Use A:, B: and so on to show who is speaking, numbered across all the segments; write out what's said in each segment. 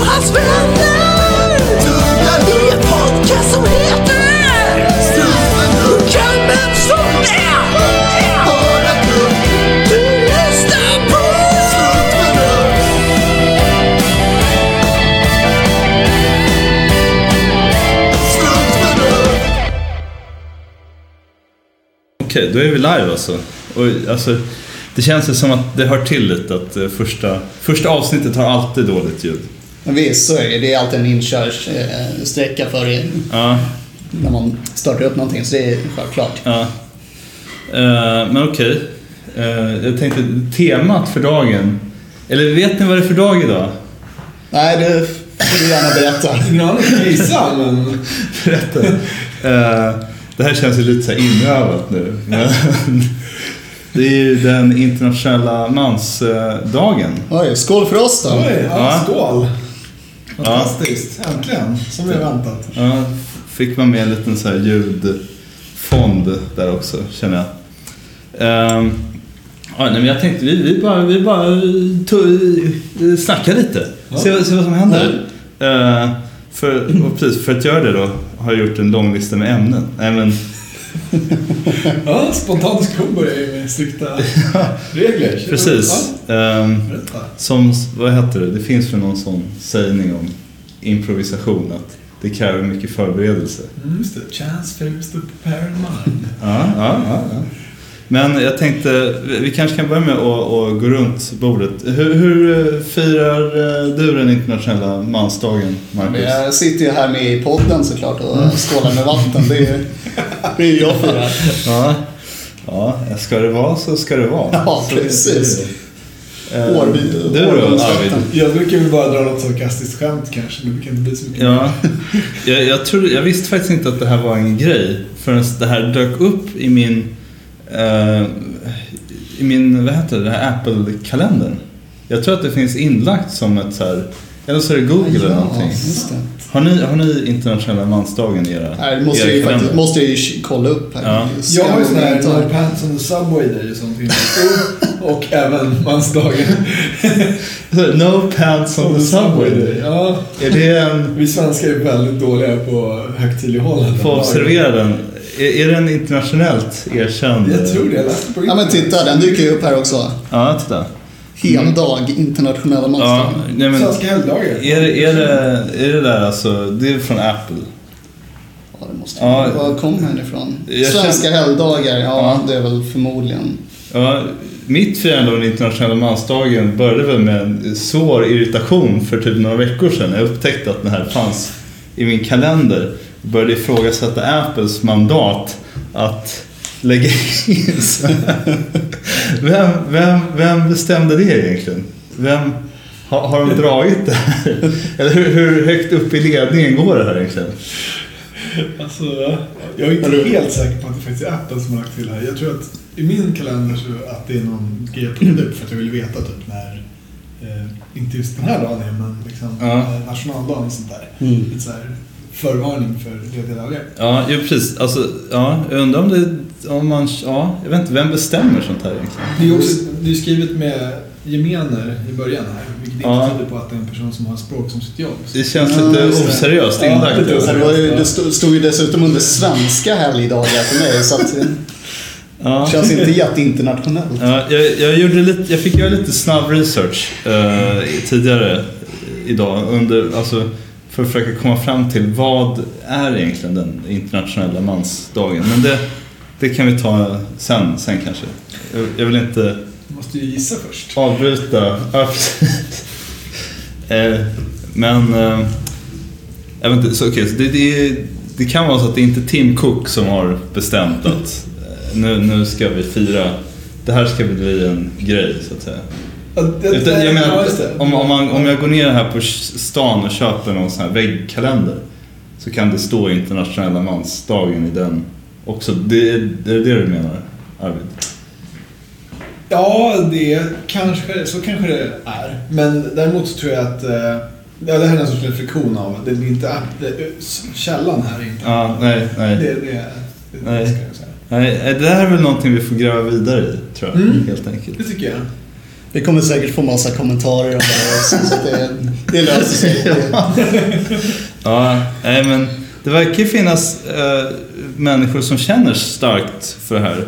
A: och hans vänner. Det är podcast som heter Programmet som är Du lyssnar på
B: Okej, då är vi live alltså. Och, alltså. Det känns ju som att det hör till lite att eh, första, första avsnittet har alltid dåligt ljud.
C: Men visst, så är det. Det är alltid en inkörssträcka för
B: Ja,
C: när man startar upp någonting, så det är självklart.
B: ja. Eh, men okej. Eh, jag tänkte temat för dagen. Eller vet ni vad det är för dag idag?
C: Nej, det får du gärna berätta.
D: Aning, gissa men...
B: Berätta. Eh, det här känns ju lite så inövat nu. Det är ju den internationella mansdagen.
C: Oj, skål för oss då.
D: Oj, ja,
B: Ja.
D: skål! Fantastiskt, äntligen. Som vi har väntat.
B: Ja, fick man med en liten så här ljudfond där också, känner jag. Ehm, ja, men jag tänkte vi, vi bara, vi bara snackar lite. Se, se vad som händer. Eh, för, precis, för att göra det då har jag gjort en lång lista med ämnen. Men,
D: Ja, spontan börjar ju med strikta regler.
B: Precis.
D: Ja, berätta.
B: som, vad heter det? Det finns väl någon sån sägning om improvisation att det kräver mycket förberedelse.
D: Mm, just det. Chance fails the prepared mind.
B: Ja, ja, ja, ja. Men jag tänkte, vi kanske kan börja med att, att gå runt bordet. Hur, hur eh, firar eh, du den internationella mansdagen, Marcus?
C: Jag sitter ju här med i podden såklart och skålar med vatten. Det är ju det är jag firar.
B: Ja. ja, ska det vara så ska det vara.
C: Ja, precis.
B: Eh,
C: Årby-
B: Du då. Arvid?
D: Jag brukar väl bara dra något sarkastiskt skämt kanske, men det kan inte bli så mycket.
B: Ja, jag, jag, tror, jag visste faktiskt inte att det här var en grej förrän det här dök upp i min, eh, i min vad heter det, den här Apple-kalendern. Jag tror att det finns inlagt som ett så här, eller så är det Google eller någonting. Har ni, har ni internationella mansdagen i era
C: Nej, det måste
B: era
C: jag
B: kalender?
C: faktiskt måste jag ju kolla upp här.
B: Ja.
D: Jag har ju sån här No Pants on the Subway Day och sånt. och även mansdagen.
B: No pants on the subway day.
D: Ja,
B: Är det en...
D: vi svenskar är väldigt dåliga på högtidlighållande.
B: Få observera den. Är, är den internationellt erkänd?
D: Jag tror det, jag läste på
C: Ja men titta, den dyker ju upp här också.
B: Ja, titta.
C: Heldag, internationella
B: Ja,
C: mansdagen.
B: nej, men,
D: Svenska helgdagar.
B: är, det, är, det, är det där alltså, det är från Apple?
C: Ja, det måste
B: Ja.
C: ja. Var kom den ifrån?
B: Jag
C: Svenska helgdagar, ja,
B: Ja.
C: det är väl förmodligen.
B: Ja, mitt firande av den internationella mansdagen började väl med en svår irritation för typ några veckor sedan. Jag upptäckte att den här fanns i min kalender. Jag började ifrågasätta Apples mandat att lägga in så vem, vem, vem bestämde det egentligen? Vem, har, har de dragit det här? Eller hur, hur högt upp i ledningen går det här egentligen?
D: Alltså, jag är inte helt säker på att det faktiskt är Apple som har lagt till det här. Jag tror att i min kalender så att det är någon grej jag plockade upp för att jag vill veta typ när, eh, inte just den här dagen är, men liksom
B: Ja.
D: eh, nationaldagen och sånt där.
C: Mm.
D: Lite så här förvarning för lediga dagar.
B: Ja, ju precis. Alltså, ja, jag undrar om det... Om man, ja, jag vet inte, vem bestämmer sånt här egentligen?
D: Det är också det är skrivet med gemener i början här, vilket
B: Ja.
D: inte tyder på att det är en person som har språk som sitt jobb.
B: Det känns
C: Ja,
B: lite
C: det.
B: oseriöst
D: Ja,
B: inlagt.
C: Så det, ju, det stod, stod ju dessutom under svenska helgdagar för mig, så att det
B: Ja.
C: känns inte jätteinternationellt.
B: Ja, jag, jag, gjorde lite, jag fick göra lite snabb research eh, tidigare idag under, alltså, för att försöka komma fram till vad är egentligen den internationella mansdagen. Men det, det kan vi ta sen, sen kanske. Jag, jag vill inte
D: Du måste ju gissa först.
B: avbryta. Ja, eh, men, eh, jag vet inte, så, okej, så det, det, det kan vara så att det inte är Tim Cook som har bestämt att eh, nu, nu ska vi fira, det här ska bli en grej så att säga.
D: Det-
B: Utan, jag
D: ja,
B: menar,
D: det.
B: om, om, man, om jag går ner här på stan och köper någon sån här väggkalender så kan det stå internationella mansdagen i den också. Det, är det det du menar, Arvid?
D: Ja, det kanske, så kanske det är. Men däremot så tror jag att eh, ja, det här är en sorts reflektion av att det är inte det, källan här är inte.
B: Ja, nej, nej.
D: Det, det, det, det
B: Nej.
D: ska jag säga.
B: Nej, det här är väl någonting vi får gräva vidare i, tror jag.
D: Mm.
B: Helt enkelt.
D: Det tycker jag.
C: Vi kommer säkert få massa kommentarer om det här också, så att det, det löser sig.
B: Ja, nej men det verkar ju finnas äh, människor som känner starkt för det här.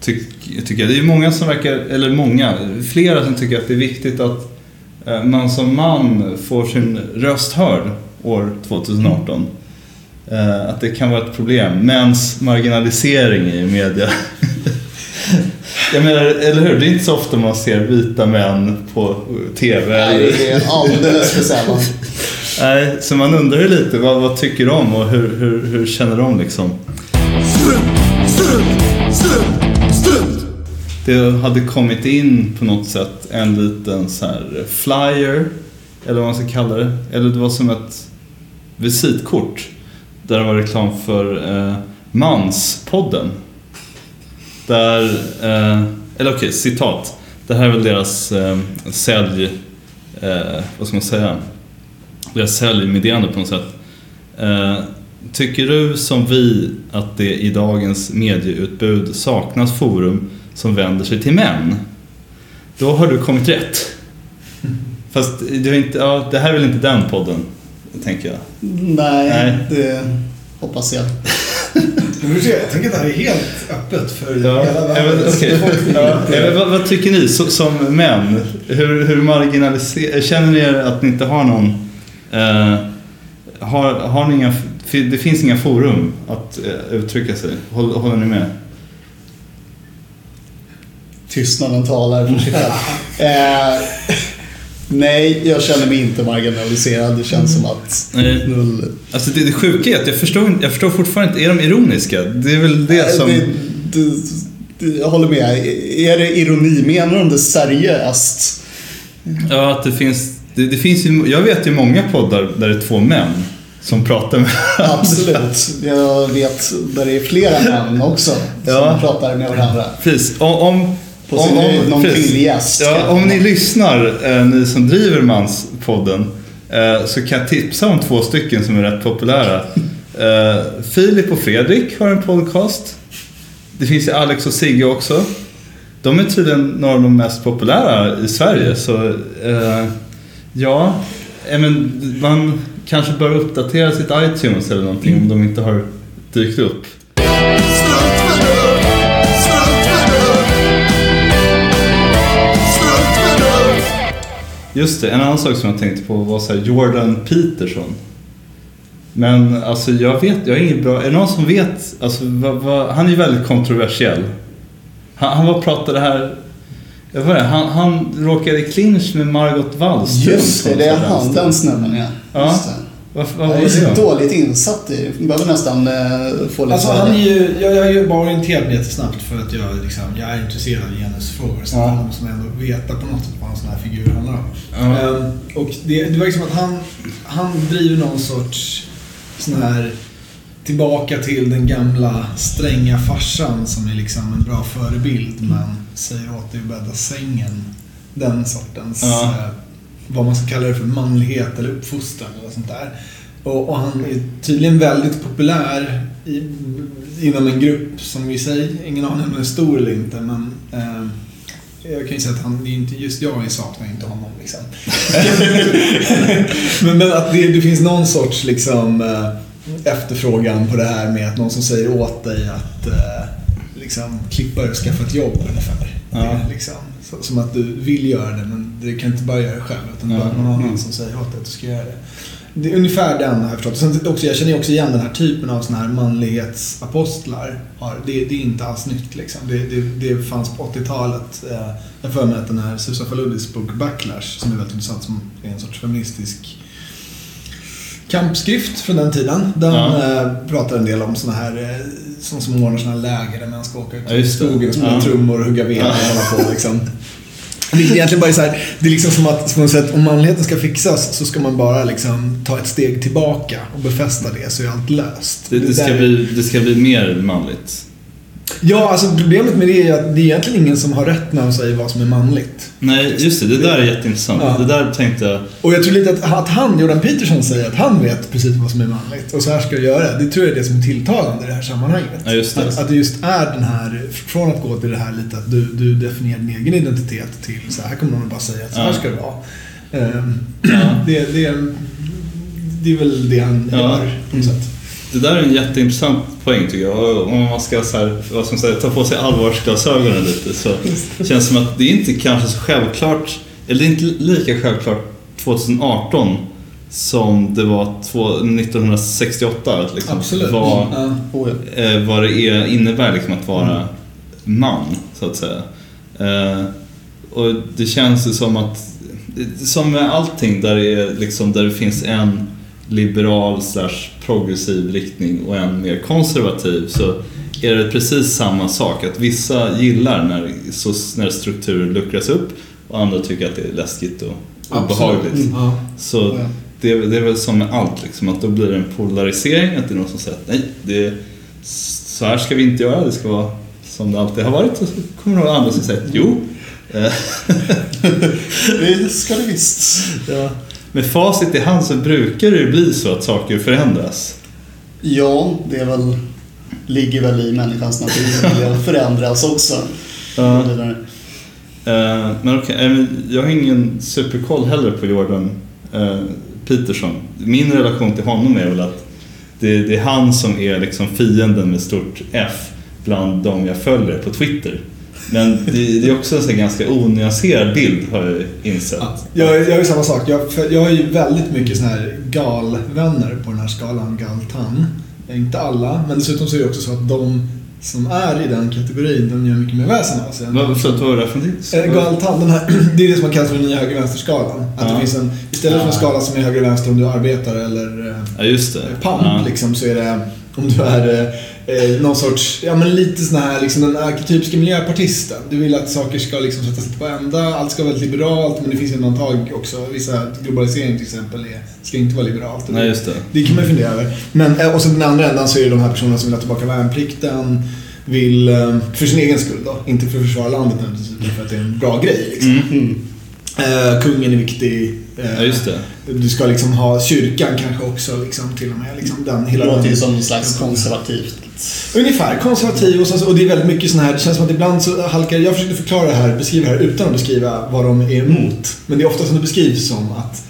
B: Ty tycker jag. Det är ju många som verkar, eller många, flera som tycker att det är viktigt att äh, man som man får sin röst hörd år 2018. Eh, att det kan vara ett problem. Mäns marginalisering i media. Jag menar, eller hur? Det är inte så ofta man ser vita män på TV.
C: Nej, det är alldeles för sällan.
B: Nej, så man undrar ju lite, vad, vad tycker de och hur, hur, hur känner de liksom?
A: Strunt, strunt, strunt, strunt.
B: Det hade kommit in på något sätt en liten så här flyer, eller vad man ska kalla det. Eller det var som ett visitkort. Där det var reklam för eh, Manspodden. Där, eh, eller okej, citat. Det här är väl deras eh, sälj, eh, vad ska man säga? Deras säljmeddelande på något sätt. Eh, tycker du som vi att det i dagens medieutbud saknas forum som vänder sig till män? Då har du kommit rätt. Fast det, inte, ja, det här är väl inte den podden, tänker jag.
C: Nej,
B: Nej.
C: det hoppas jag.
D: Men du ser, jag tänker att det här är helt öppet för
B: Ja,
D: hela världens befolkning.
B: Ja, vad, vad tycker ni så, som män? Hur, hur marginaliserar... Känner ni er att ni inte har någon... Eh, har, har ni inga, det finns inga forum att eh, uttrycka sig? Håller, håller ni med?
C: Tystnaden talar för sig själv. Nej, jag känner mig inte marginaliserad. Det känns som att
B: Nej.
C: null...
B: Alltså det, det sjuka är att jag förstår, jag förstår fortfarande inte, är de ironiska? Det är väl det som...
C: Det, det, jag håller med. Är det ironi? Menar de det seriöst?
B: Ja, att det finns... Det, det finns ju, jag vet ju många poddar där det är två män som pratar med
C: Absolut. Jag vet där det är flera män också
B: Ja.
C: som pratar med varandra.
B: Precis. Om, om,
C: På sin höjd någon kvinnlig gäst,
B: Ja, om ni lyssnar, eh, ni som driver Manspodden, eh, så kan jag tipsa om två stycken som är rätt populära. Eh, Filip och Fredrik har en podcast. Det finns ju Alex och Sigge också. De är tydligen några av de mest populära i Sverige. Så eh, ja, eh, men man kanske bör uppdatera sitt iTunes eller någonting om de inte har dykt upp. Just det, en annan sak som jag tänkte på var så här Jordan Peterson. Men alltså jag vet, jag är inget bra, är det någon som vet, alltså vad, vad, han är ju väldigt kontroversiell. Han, han var pratade här, jag vet inte, han, han råkade i clinch med Margot Wallström.
C: Just det, det är han, den snubben ja.
B: Ja.
C: Just det.
B: Vad, vad var
C: Jag är så dåligt insatt i behöver nästan eh, få lite
D: Alltså han är ju, jag, jag är ju bara orienterad mig jättesnabbt för att jag, liksom, jag är intresserad av genusfrågor. Så
B: Ja.
D: det måste man ändå veta på något sätt vad en sån här figur handlar om.
B: Ja.
D: Ehm, och det, det verkar som att han, han driver någon sorts sån här tillbaka till den gamla stränga farsan som är liksom en bra förebild men säger åt dig att bädda sängen. Den sortens,
B: Ja.
D: eh, vad man ska kalla det för, manlighet eller uppfostran eller sånt där. Och, och han är tydligen väldigt populär i, inom en grupp som i sig, ingen aning om den är stor eller inte, men eh, jag kan ju säga att han, det är inte, just jag saknar inte honom liksom. men, men att det, det finns någon sorts liksom eh, efterfrågan på det här med att någon som säger åt dig att eh, liksom klippa och skaffa ett jobb ungefär.
B: Ja.
D: Det liksom, så, som att du vill göra det men du kan inte bara göra det själv utan det är någon annan som säger åt dig att du ska göra det. Det är ungefär den har jag förstått. Sen också, jag känner också igen den här typen av såna här manlighetsapostlar. Har, det, det är inte alls nytt liksom. Det, det, det fanns på 80-talet. Eh, jag för mig att den här Susan Faludis bok Backlash, som är väldigt intressant, som är en sorts feministisk kampskrift från den tiden. Den
B: Ja.
D: eh, pratar en del om såna här, eh, som, som ordnar såna här läger där man ska åka ut i skogen och spela
B: Ja.
D: trummor och hugga ved och hålla på liksom. Det är egentligen bara så här, det är liksom som att på något sätt, om manligheten ska fixas så ska man bara liksom ta ett steg tillbaka och befästa det så är allt löst.
B: Det, det, ska
D: där-
B: bli, det ska bli mer manligt.
D: Ja, alltså problemet med det är att det är egentligen ingen som har rätt när de säger vad som är manligt.
B: Nej, just det. Det där är jätteintressant.
D: Ja.
B: Det där tänkte jag...
D: Och jag tror lite att, att han, Jordan Peterson, säger att han vet precis vad som är manligt och så här ska du göra. Det tror jag är det som är tilltalande i det här sammanhanget.
B: Ja, just det.
D: Att, att det just är den här, från att gå till det här lite att du, du definierar din egen identitet till så här kommer någon bara säga att så här ska det vara. Ehm,
B: Ja.
D: det, det, det är väl det han gör på något sätt.
B: Det där är en jätteintressant poäng tycker jag. Och Om man ska så här, vad ska man säga, ta på sig allvarsglasögonen lite så känns det som att det är inte kanske så självklart, eller det är inte lika självklart 2018 som det var två- 1968. att Liksom,
D: Absolut.
B: Vad,
D: Ja.
C: Oh,
B: eh, vad det är, innebär liksom att vara man, så att säga. Eh, och det känns ju som att, som med allting där det, är liksom, där det finns en liberal slash progressiv riktning och en mer konservativ så är det precis samma sak. Att vissa gillar när, så, när strukturer luckras upp och andra tycker att det är läskigt och obehagligt.
D: Absolut. Ja.
B: Så det, det är väl som med allt, liksom, att då blir det en polarisering. Att det är någon som säger att nej, det, så här ska vi inte göra, det ska vara som det alltid har varit. Och så kommer det några andra som säger att jo.
C: Det ska det visst.
B: ja. Med facit i hand så brukar det ju bli så att saker förändras.
C: Ja, det är väl, ligger väl i människans natur att förändras också.
B: Ja. Eh, men okej, eh, jag har ingen superkoll heller på Jordan eh, Peterson. Min relation till honom är väl att det, det är han som är liksom fienden med stort F bland de jag följer på Twitter. Men det, det är också en ganska onyanserad bild har jag insett.
D: Ja, jag, jag gör samma sak. Jag, jag har ju väldigt mycket såna här galvänner på den här skalan, galtan. Inte alla, men dessutom så är det också så att de som är i den kategorin, de gör mycket mer väsen av sig.
B: förlåt, vad var det för någonting?
D: Eh, Galtan, den här, det är det som man kallar för den nya höger-vänster-skalan. Att
B: Ja.
D: det finns en, istället för en skala som är höger-vänster om du är arbetare eller eh,
B: Ja, just det.
D: pamp
B: Ja.
D: liksom, så är det om du är eh, någon sorts, ja men lite sån här, liksom den arketypiska miljöpartisten. Du vill att saker ska liksom sättas på ända, allt ska vara liberalt, men det finns undantag också. Vissa, globalisering till exempel, är, ska inte vara liberalt.
B: Nej, just det.
D: Det kan man ju fundera över. Men, eh, och sen den andra ändan så är det de här personerna som vill ha tillbaka värnplikten, vill, eh, för sin egen skull då, inte för att försvara landet utan för att det är en bra grej. Liksom.
B: Mm.
D: Eh, kungen är viktig. Eh,
B: Ja, just det.
D: Du ska liksom ha kyrkan kanske också, liksom, till och med. Liksom, den,
C: Det
D: hela
C: låter ju som någon slags konservativt.
D: Ungefär, konservativ och, så, och det är väldigt mycket sån här, det känns som att ibland så halkar, jag försökte förklara det här, beskriva det här utan att beskriva vad de är emot. Men det är ofta som det beskrivs som att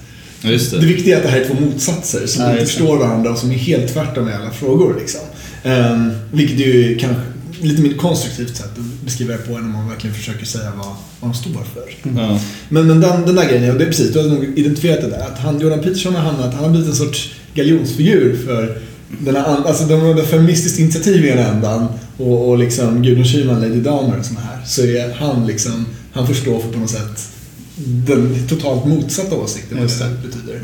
B: Ja,
D: det
B: det.
D: viktiga är att det här är två motsatser som
C: Ja,
D: inte
C: det.
D: förstår varandra och som är helt tvärtom i alla frågor. Liksom. Um, vilket ju kanske lite mer konstruktivt sätt att beskriva det på än om man verkligen försöker säga vad, vad de står för.
B: Ja.
D: Men, men den, den där grejen, och det är precis, du har nog identifierat det där. Att han, Jordan Peterson har hamnat, han har blivit en sorts galjonsfigur för den här, alltså de har feministiskt initiativ i ena ändan och, och liksom Gudrun Schyman, Lady Damer och såna här. Så är han liksom, han förstår för på något sätt den totalt motsatta åsikten vad det. betyder.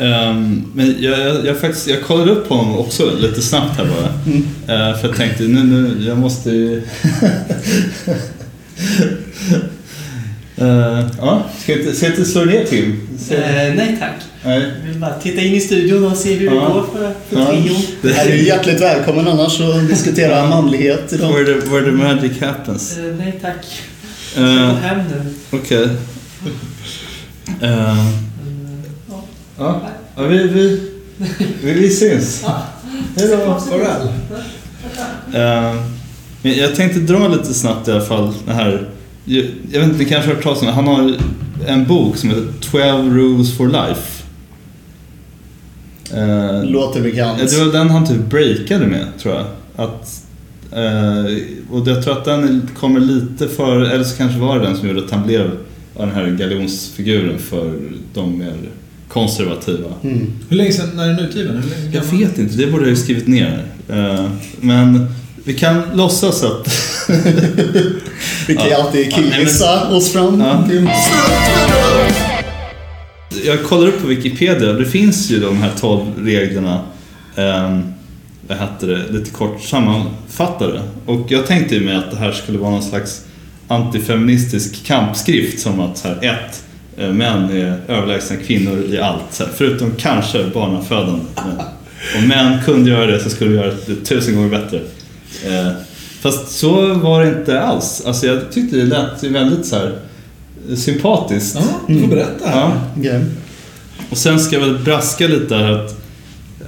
B: Ehm, men jag, jag, jag, faktiskt, jag kollade upp på honom också lite snabbt här bara.
C: Mm.
B: Eh, för jag tänkte, nu, nu, jag måste ju... Eh, ja, ska jag inte, ska jag inte slå ner till?
E: Eh, nej tack.
B: Nej.
E: Jag vill bara titta in i studion och se hur
B: Ja.
E: det går för, för
B: Ja.
E: trion.
C: Det här är ju hjärtligt välkommen annars att diskutera manlighet idag.
B: Where the, where the magic happens.
E: Eh, nej tack. Jag ska gå hem nu.
B: Okej. Eh,
E: ja.
B: vi, vi, vi, vi syns.
E: Ja.
B: Hej då.
D: Farväl.
B: Eh, men jag tänkte dra lite snabbt i alla fall det här. Jag, jag vet inte, ni kanske har hört talas om det. Han har en bok som heter 12 Rules for Life. Eh,
C: Låter bekant.
B: det var den han typ breakade med, tror jag. Att, eh, och jag tror att den kommer lite för, eller så kanske var det den som gjorde att han blev av den här galjonsfiguren för de mer konservativa.
C: Mm.
D: Hur länge sedan, när är den utgiven?
B: Jag vet inte, det borde jag ju skrivit ner. Eh, men vi kan låtsas att...
C: Vi kan ju
B: Ja.
C: alltid
B: Ja, nej, men-
C: killgissa oss fram.
B: Ja. Jag kollar upp på Wikipedia, det finns ju de här 12 reglerna, eh, vad heter det, lite kort sammanfattade. Och jag tänkte ju mig att det här skulle vara någon slags antifeministisk kampskrift som att så här, ett, män är överlägsna kvinnor i allt, förutom kanske barnafödande. Men om män kunde göra det så skulle de göra det tusen gånger bättre. Eh, fast så var det inte alls. Alltså jag tyckte det lät väldigt så här eh, sympatiskt.
D: Ja, du får berätta.
B: Ja.
C: Okej.
B: Och sen ska jag väl braska lite här att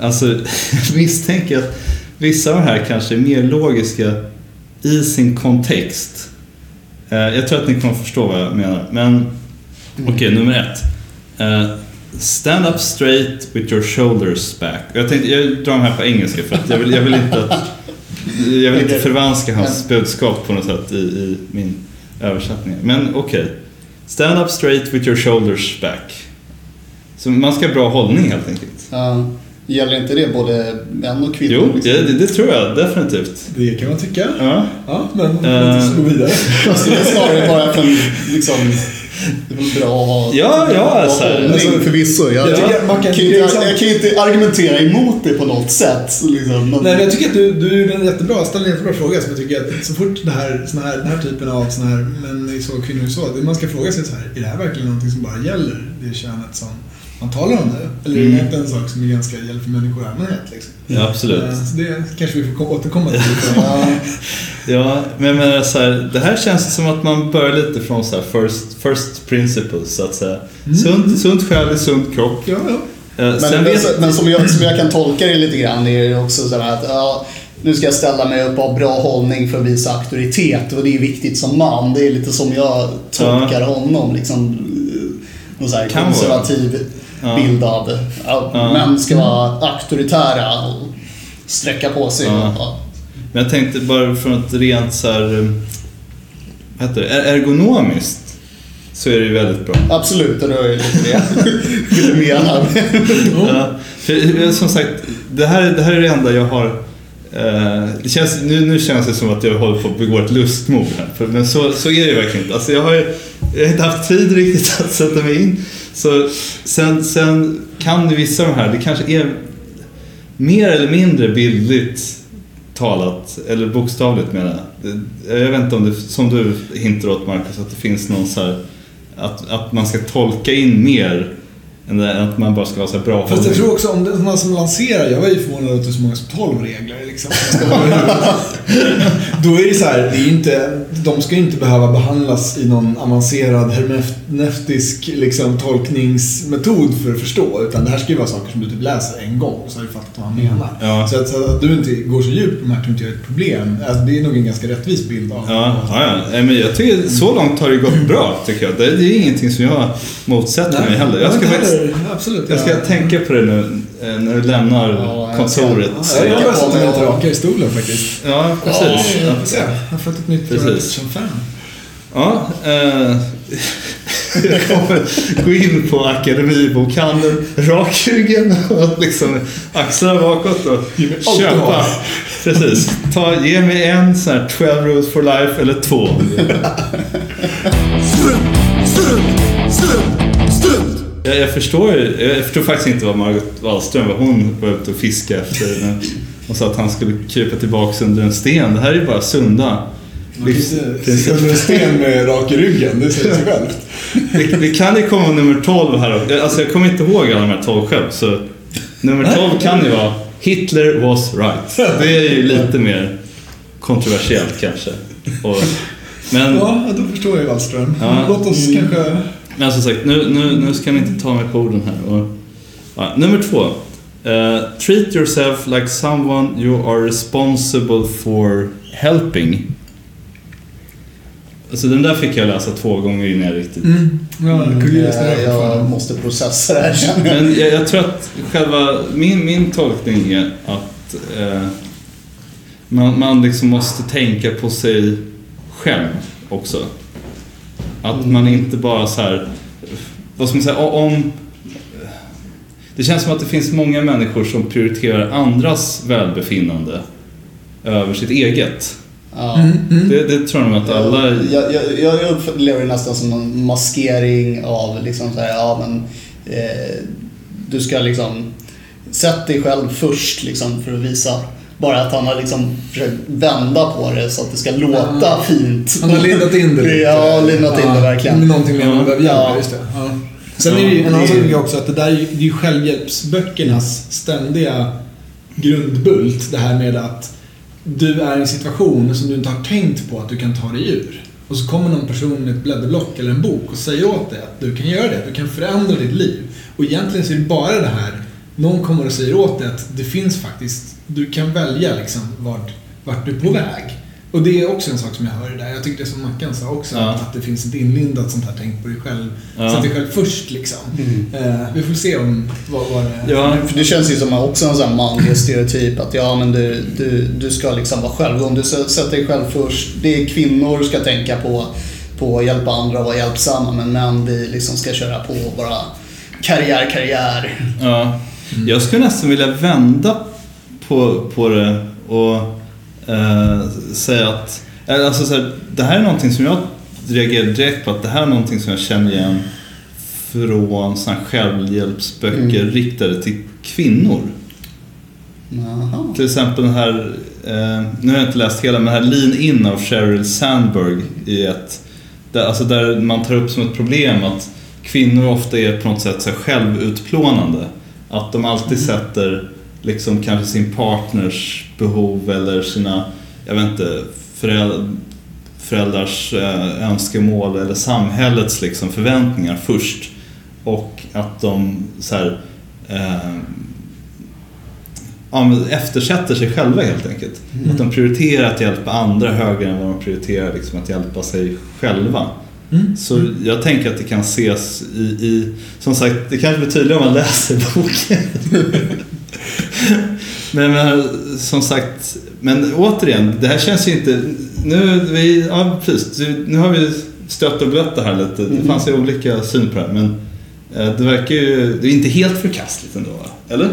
B: alltså, jag misstänker att vissa av de här kanske är mer logiska i sin kontext. Eh, jag tror att ni kommer förstå vad jag menar. Men okej, nummer ett. Eh, stand up straight with your shoulders back. Jag, tänkte, jag drar de här på engelska för att jag vill, jag vill inte att jag vill inte förvanska hans budskap på något sätt i, i min översättning. Men okej. Stand up straight with your shoulders back. Så man ska ha bra hållning helt enkelt.
C: Ja. Gäller inte det både män och kvinnor?
B: Jo,
C: liksom?
B: det, det, tror jag definitivt.
D: Det kan man tycka.
B: Ja.
D: Ja, men
B: Eh.
D: låt oss gå vidare.
C: Fast det är snarare bara för liksom... Det är väl bra att ha...
B: Ja, ja,
C: bra
B: alltså, alltså,
C: förvisso. Jag,
D: jag
C: jag,
D: tycker man kan-
C: kan inte, jag kan inte argumentera emot det på något sätt. Liksom. Men,
D: Nej, men jag tycker att du, du är en jättebra, ställer en jättebra fråga. Som jag tycker att så fort det här, såna här, den här typen av såna här är så, kvinnor är så. Man ska fråga sig så här, är det här verkligen någonting som bara gäller det könet som man talar om det? Eller är det
B: Mm.
D: inte en sak som är ganska för människor i allmänhet? Liksom?
B: Ja, absolut.
D: Eh, Så det kanske vi får kom- återkomma till.
C: ja,
B: Ja, men, men så här, det här känns som att man börjar lite från så här first, first principles så att säga. Sunt, sunt själ i sund kropp.
D: Ja, ja.
B: Eh,
C: men,
B: sen
C: men,
B: vet,
C: men som, jag, som jag kan tolka det lite grann är det också så här att ja, nu ska jag ställa mig upp och ha bra hållning för att visa auktoritet och det är viktigt som man. Det är lite som jag tolkar honom. Liksom, någon så här
B: Kan vara.
C: konservativ
B: Ja.
C: bild av ja,
B: Ja.
C: män ska vara auktoritära och sträcka på sig.
B: Ja. Men jag tänkte bara från ett rent så här, eh, vad heter det, Er- ergonomiskt så är det ju väldigt bra.
C: Absolut, det är lite det jag vill mena.
B: Ja, för, eh, som sagt, det här, det här är det enda jag har eh, det känns, nu, nu känns det som att jag håller på att begå ett lustmord här. För, men så, så är det verkligen inte. Alltså jag, har, ju- jag har inte haft tid riktigt att sätta mig in. Så sen, sen kan ju vissa av de här, det kanske är mer eller mindre bildligt talat, eller bokstavligt menar jag. Jag vet inte om det, som du hintar åt Marcus, att det finns någon så här, att, att man ska tolka in mer att man bara ska vara så bra
D: Fast jag tror också om det är någon som lanserar, jag var ju förvånad att det är så många som 12 regler liksom. Då är det så här, det är inte, de ska ju inte behöva behandlas i någon avancerad hermeneutisk liksom, tolkningsmetod för att förstå. Utan det här ska ju vara saker som du typ läser en gång och så har du fattat vad han menar.
B: Ja.
D: Så, att, så att du inte går så djupt på de här tror inte jag är ett problem. Alltså, det är nog en ganska rättvis bild av
B: Ja, ja, ja. Nej, men jag tycker så långt har det gått bra tycker jag. Det, är ingenting som jag motsätter mig heller. Jag ska, faktiskt,
D: absolut.
B: jag ska
D: ja.
B: tänka på det nu eh, när du lämnar
C: Ja,
B: kontoret.
D: Ja, jag börjar sätta mig lite rakare i stolen faktiskt.
B: Ja, precis.
D: Ja, jag. Jag har fått ett nytt
B: Precis.
D: Som fan.
B: Ja, eh, jag kommer gå in på Akademibokhandeln, rakryggen och liksom axlarna bakåt och köpa.
D: har.
B: Precis. Ta, ge mig en sån här 12 rules for life eller två. Jag, jag, förstår jag förstår faktiskt inte vad Margot Wallström, vad hon var ute och fiska efter. när Hon sa att han skulle krypa tillbaka under en sten. Det här är ju bara sunda
D: under en sten med rak i ryggen, det säger sig självt.
B: Vi, vi kan ju komma nummer 12 här då. Alltså jag kommer inte ihåg alla de här 12 själv. Så nummer 12 kan ju vara Hitler was right. Det är ju lite mer kontroversiellt kanske. Och, men,
D: Ja, då förstår jag Wallström.
B: Ja.
D: Låt oss kanske...
B: men som sagt, nu, nu, nu ska ni inte ta mig på orden här. Och, ja, nummer två. Eh, treat yourself like someone you are responsible for helping. Alltså den där fick jag läsa två gånger innan jag riktigt
D: Mm. Ja,
C: Mm, jag, jag måste processa det här.
B: Men jag, jag tror att själva min, min tolkning är att eh, man, man liksom måste tänka på sig själv också. Att man inte bara så här, vad ska man säga, om... Det känns som att det finns många människor som prioriterar andras välbefinnande över sitt eget.
C: Ja.
D: Mm, mm.
B: Det, det tror jag nog att alla...
C: Jag, jag, jag jag upplever det nästan som en maskering av liksom så här, ja men eh, du ska liksom sätt dig själv först liksom för att visa bara att han har liksom försökt vända på det så att det ska låta
D: Ja.
C: fint.
D: Han har lindat in det lite.
C: Ja, lindat in det verkligen.
D: Med någonting mer än man behöver hjälp just det. Ja. Sen är det ju en annan sak
C: är-
D: tycker jag också att det där är ju, det är ju självhjälpsböckernas ständiga grundbult. Det här med att du är i en situation som du inte har tänkt på att du kan ta dig ur. Och så kommer någon person med ett blädderblock eller en bok och säger åt dig att du kan göra det, du kan förändra ditt liv. Och egentligen så är det bara det här, någon kommer och säger åt dig att det finns faktiskt, du kan välja liksom vart, vart du är på väg. Och det är också en sak som jag hör i det där. Jag tyckte det som Mackan sa också,
B: Ja.
D: att det finns ett inlindat sånt här tänk på dig själv.
B: Ja.
D: Sätt dig själv först liksom. Eh, vi får se om vad, vad det är.
B: Ja,
C: För det känns ju som också en sån här manlig stereotyp att ja men du, du, du ska liksom vara självgående, du ska sätta dig själv först. Det är kvinnor ska tänka på, på att hjälpa andra och vara hjälpsamma men män vi liksom ska köra på och bara karriär, karriär.
B: Ja. Jag skulle nästan vilja vända på, på det och eh, säga att eller alltså så här, det här är någonting som jag reagerar direkt på att det här är någonting som jag känner igen från såna självhjälpsböcker
C: Mm.
B: riktade till kvinnor.
C: Jaha.
B: Till exempel den här, eh, nu har jag inte läst hela, men den här Lean In av Sheryl Sandberg i ett, där, alltså där man tar upp som ett problem att kvinnor ofta är på något sätt så självutplånande. Att de alltid sätter liksom kanske sin partners behov eller sina, jag vet inte, föräldrar, föräldrars eh, önskemål eller samhällets liksom förväntningar först. Och att de så här, eh, ja, eftersätter sig själva helt enkelt. Att de prioriterar att hjälpa andra högre än vad de prioriterar liksom att hjälpa sig själva.
D: Mm.
B: Så jag tänker att det kan ses i, i som sagt, det kanske blir tydligare om man läser boken. men, men som sagt, men återigen, det här känns ju inte, nu, vi, ja, precis, nu har vi stött och blött det här lite, det fanns ju olika syn på det här, men eh, det verkar ju, det är inte helt förkastligt ändå? Eller?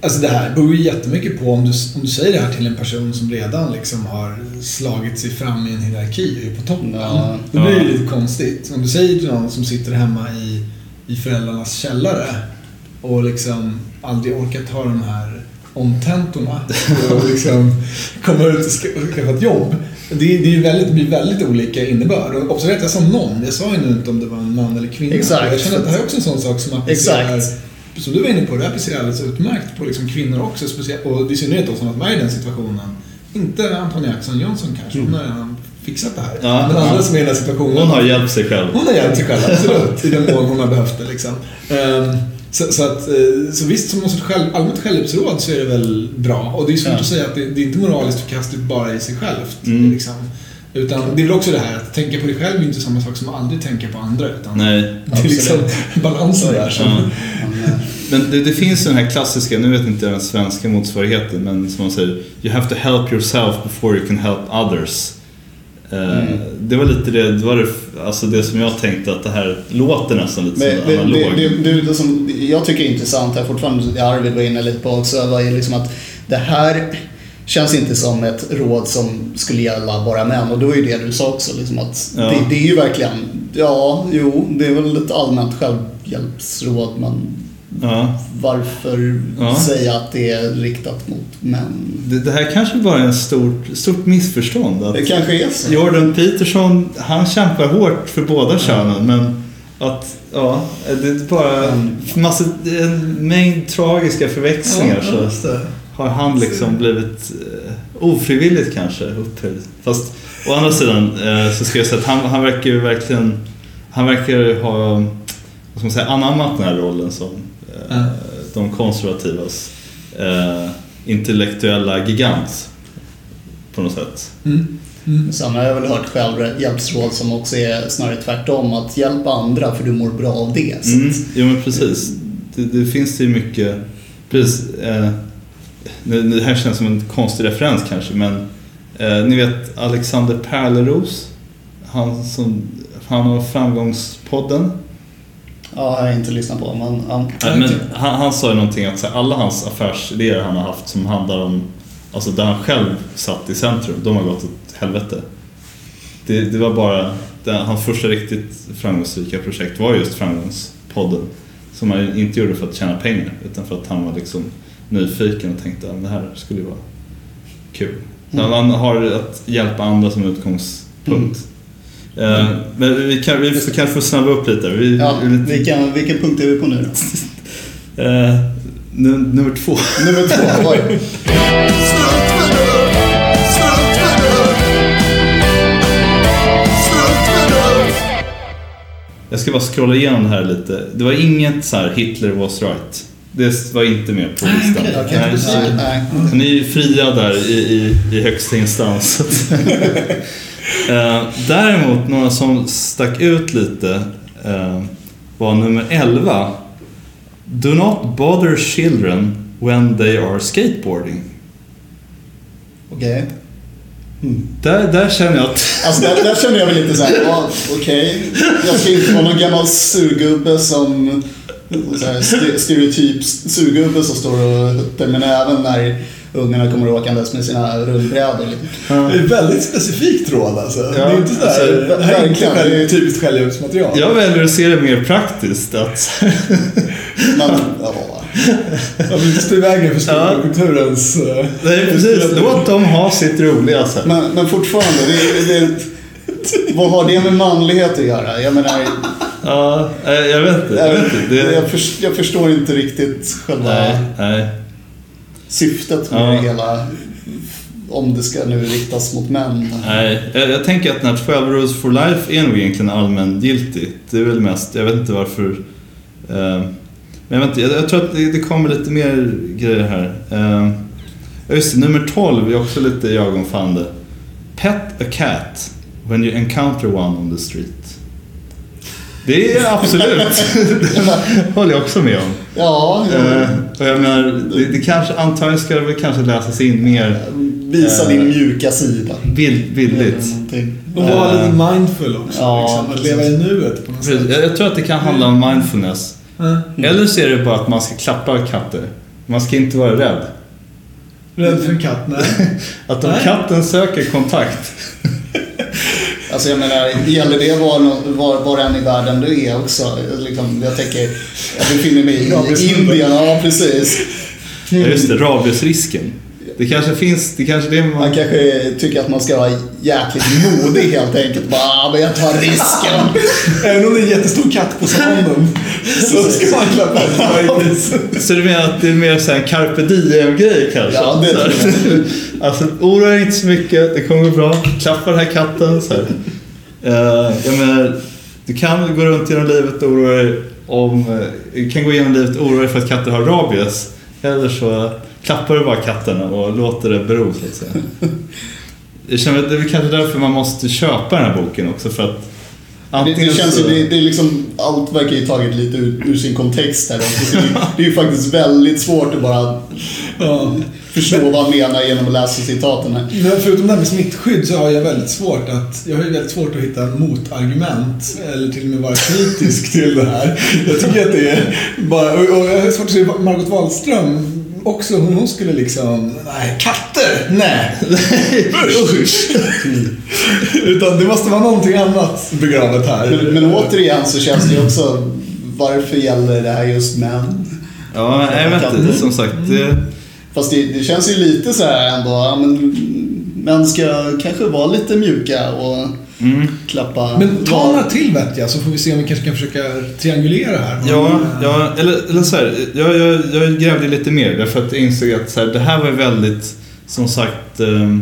D: Alltså det här beror ju jättemycket på om du, om du säger det här till en person som redan liksom har slagit sig fram i en hierarki och är på toppen.
C: Ja.
D: Då blir det
B: Ja.
D: lite konstigt. Om du säger till någon som sitter hemma i, i föräldrarnas källare och liksom aldrig orkar ta de här omtentorna och liksom komma ut och ska- skaffa ett jobb. Det, det, är väldigt, det blir väldigt olika innebörd. Och observera att jag sa någon. Jag sa ju nu inte om det var en man eller kvinna.
C: Exakt.
D: Jag känner att det här är också en sån sak som applicerar
C: Exakt.
D: som du var inne på, det applicerar alldeles utmärkt på liksom kvinnor också. Speciellt, och i synnerhet då som att vara i den situationen. Inte Antonia Axon Johnson kanske, hon har redan fixat det här.
B: Ja,
D: Men andra
B: ja.
D: som är i den här situationen.
B: Hon har hjälpt sig själv.
D: Hon har hjälpt sig själv, absolut. I den mån hon har behövt det. Liksom. Ehm, så, så, att, eh, så visst, som något själv, allmänt självhjälpsråd så är det väl bra. Och det är svårt
C: Ja.
D: att säga att det, det är inte moraliskt förkastligt bara i sig självt.
B: Mm.
D: Liksom. Utan det är väl också det här att tänka på dig själv är inte samma sak som att aldrig tänka på andra. Utan
B: Nej.
D: det är liksom balansen där som...
B: Ja.
C: Men,
B: Men det, det finns den här klassiska, nu vet inte jag den svenska motsvarigheten, men som man säger You have to help yourself before you can help others. Eh,
C: Mm.
B: Det var lite det, det, var det, alltså det som jag tänkte att det här låter nästan lite
C: Men
B: som
C: det,
B: analog.
C: det, det, det, det som jag tycker är intressant här fortfarande, det Arvid var inne lite på också, var ju liksom att det här känns inte som ett råd som skulle gälla bara män. Och då är ju det du sa också, liksom att
B: Ja.
C: det, det är ju verkligen, ja, jo, det är väl ett allmänt självhjälpsråd, men
B: ja.
C: varför
B: Ja.
C: säga att det är riktat mot män?
B: det, det här kanske bara är en stort, stort missförstånd. Att
C: Det kanske är så.
B: Jordan Peterson, han kämpar hårt för båda könen, men att, ja, det är bara massa, en mängd tragiska förväxlingar. så.
D: just det.
B: har han liksom blivit eh, ofrivilligt kanske upphöjd. Fast å andra sidan eh, så ska jag säga att han, han verkar ju verkligen han verkar ha vad ska man säga, anammat den här rollen som
D: Ja.
B: de konservativas eh, intellektuella gigant på något sätt.
D: Mm. Mm.
C: Sen har jag väl hört självhjälpsråd som också är snarare tvärtom, att hjälpa andra för du mår bra av det. Så
B: Mm, jo men precis. Det, det finns ju mycket, precis, eh, nu, det här känns som en konstig referens kanske men eh, ni vet Alexander Pärleros, han som, han har framgångspodden.
C: Ja, jag har inte lyssnat på men, ja.
B: Nej, men han, han sa ju någonting att här, alla hans affärsidéer han har haft som handlar om, alltså där han själv satt i centrum, de har gått åt helvete. Det, det var bara, det, hans första riktigt framgångsrika projekt var just Framgångspodden. Som han inte gjorde för att tjäna pengar utan för att han var liksom nyfiken och tänkte att det här skulle vara kul.
C: Mm.
B: han har att hjälpa andra som utgångspunkt. Eh, men vi, kan, vi får kanske få snabba upp lite. Vi,
C: Ja,
B: vi är lite-
C: vilken, punkt är vi på nu då?
B: Nu- nummer två.
C: Nummer två, oj.
B: Jag ska bara scrolla igenom det här lite. Det var inget så här Hitler was right. Det var inte med på listan. Nej,
C: precis.
B: så-
C: Nej.
B: Ni är ju fria där i, i, i högsta instans. Eh, Däremot, några som stack ut lite eh, var nummer 11. Do not bother children when they are skateboarding.
C: Okej.
B: Där, där känner jag att...
C: Alltså där, där känner jag väl lite såhär, ja, okej. Jag ska inte vara någon gammal surgubbe som så här, ste- stereotyp surgubbe som står och huttar med näven när ungarna kommer åkandes med sina rullbrädor. Liksom.
D: Det är väldigt specifikt råd alltså. det är inte sådär,
B: alltså,
D: det här är inte typiskt självhjälpsmaterial.
B: Jag väljer att se det mer praktiskt. Att,
C: Men, ja,
D: vill inte stå i vägen för
B: Ja.
D: skolkulturens... eh,
B: nej, precis. Låt dem ha sitt roliga sen.
C: men, men fortfarande, det, det, vad har det med manlighet att göra? Jag menar,
B: Ja, eh, jag vet inte. Jag, vet inte. Det,
C: jag, förs- jag förstår inte riktigt själva
B: nej, nej.
C: Syftet med
B: Ja.
C: det hela. Om det ska nu riktas mot män.
B: Nej, jag, jag tänker att den här 12 rules for life är nog egentligen allmängiltig. Det är väl mest, jag vet inte varför. Eh, men jag, vet inte, jag, jag tror att det, det kommer lite mer grejer här. Eh, just det, nummer 12 är också lite ögonfallande. Pet a cat when you encounter one on the street. Det är absolut, det håller jag också med om.
C: Ja,
B: Eh, och jag menar, det, det kanske, antagligen ska det väl kanske läsas in mer
C: visa
B: eh,
C: din mjuka sida.
B: bild, bildligt.
C: Någonting.
D: Och vara
B: Eh.
D: lite mindful också.
C: Ja,
D: liksom, att leva i nuet på något sätt.
B: Jag, jag tror att det kan handla om mindfulness.
D: Ja.
B: Eller så är det bara att man ska klappa katter. Man ska inte vara rädd.
D: Rädd för en katt? Nej.
B: Att om
D: Nej.
B: katten söker kontakt.
C: Alltså jag menar, gäller det var, var, var än i världen du är också? Liksom, jag tänker, jag befinner mig i. Indien, ja precis.
B: Ja, just det, rabiesrisken. Det kanske finns, det kanske det
C: Man
B: man...
C: kanske tycker att man ska vara jäkligt modig helt enkelt. Bara, ah, men jag tar risken.
D: Även om det är en jättestor katt på sanden så ska man klappa.
B: Så du menar att det är mer så här carpe diem-grej kanske?
C: Ja, det tror
B: Alltså, oroa dig inte så mycket, det kommer gå bra. Klappa den här katten. Så här. Eh, jag menar, du kan gå runt genom livet och oroa dig om... eh, Du kan gå igenom livet och oroa dig för att katter har rabies. Eller så klappar du bara katterna och låter det bero, så att säga. Jag känner att det är väl kanske därför man måste köpa den här boken också, för att
C: Det, det känns ju,
B: så...
C: det, det är liksom, allt verkar ju taget lite ur, ur sin kontext här också. Det, det är ju faktiskt väldigt svårt att bara
D: Ja.
C: förstå vad han menar genom att läsa citaten här.
D: Men förutom det här med smittskydd så har jag väldigt svårt att, jag har ju väldigt svårt att hitta motargument eller till och med vara kritisk till det här. Jag tycker att det är bara, och och jag har svårt att se Margot Wallström också, hon, hon skulle liksom, nej, katter, nej, usch. Utan det måste vara någonting annat begravet här.
C: Men, men återigen så känns det ju också, varför gäller det här just män?
B: Ja, jag vet inte, som sagt. Det...
C: Fast det, det känns ju lite så här ändå, men män ska kanske vara lite mjuka och
B: Mm.
C: klappa.
D: Men ta några till vettiga så får vi se om vi kanske kan försöka triangulera här.
B: Ja, ja eller, eller så här, jag, jag, jag grävde lite mer därför att jag insåg att så här, det här var väldigt, som sagt, eh,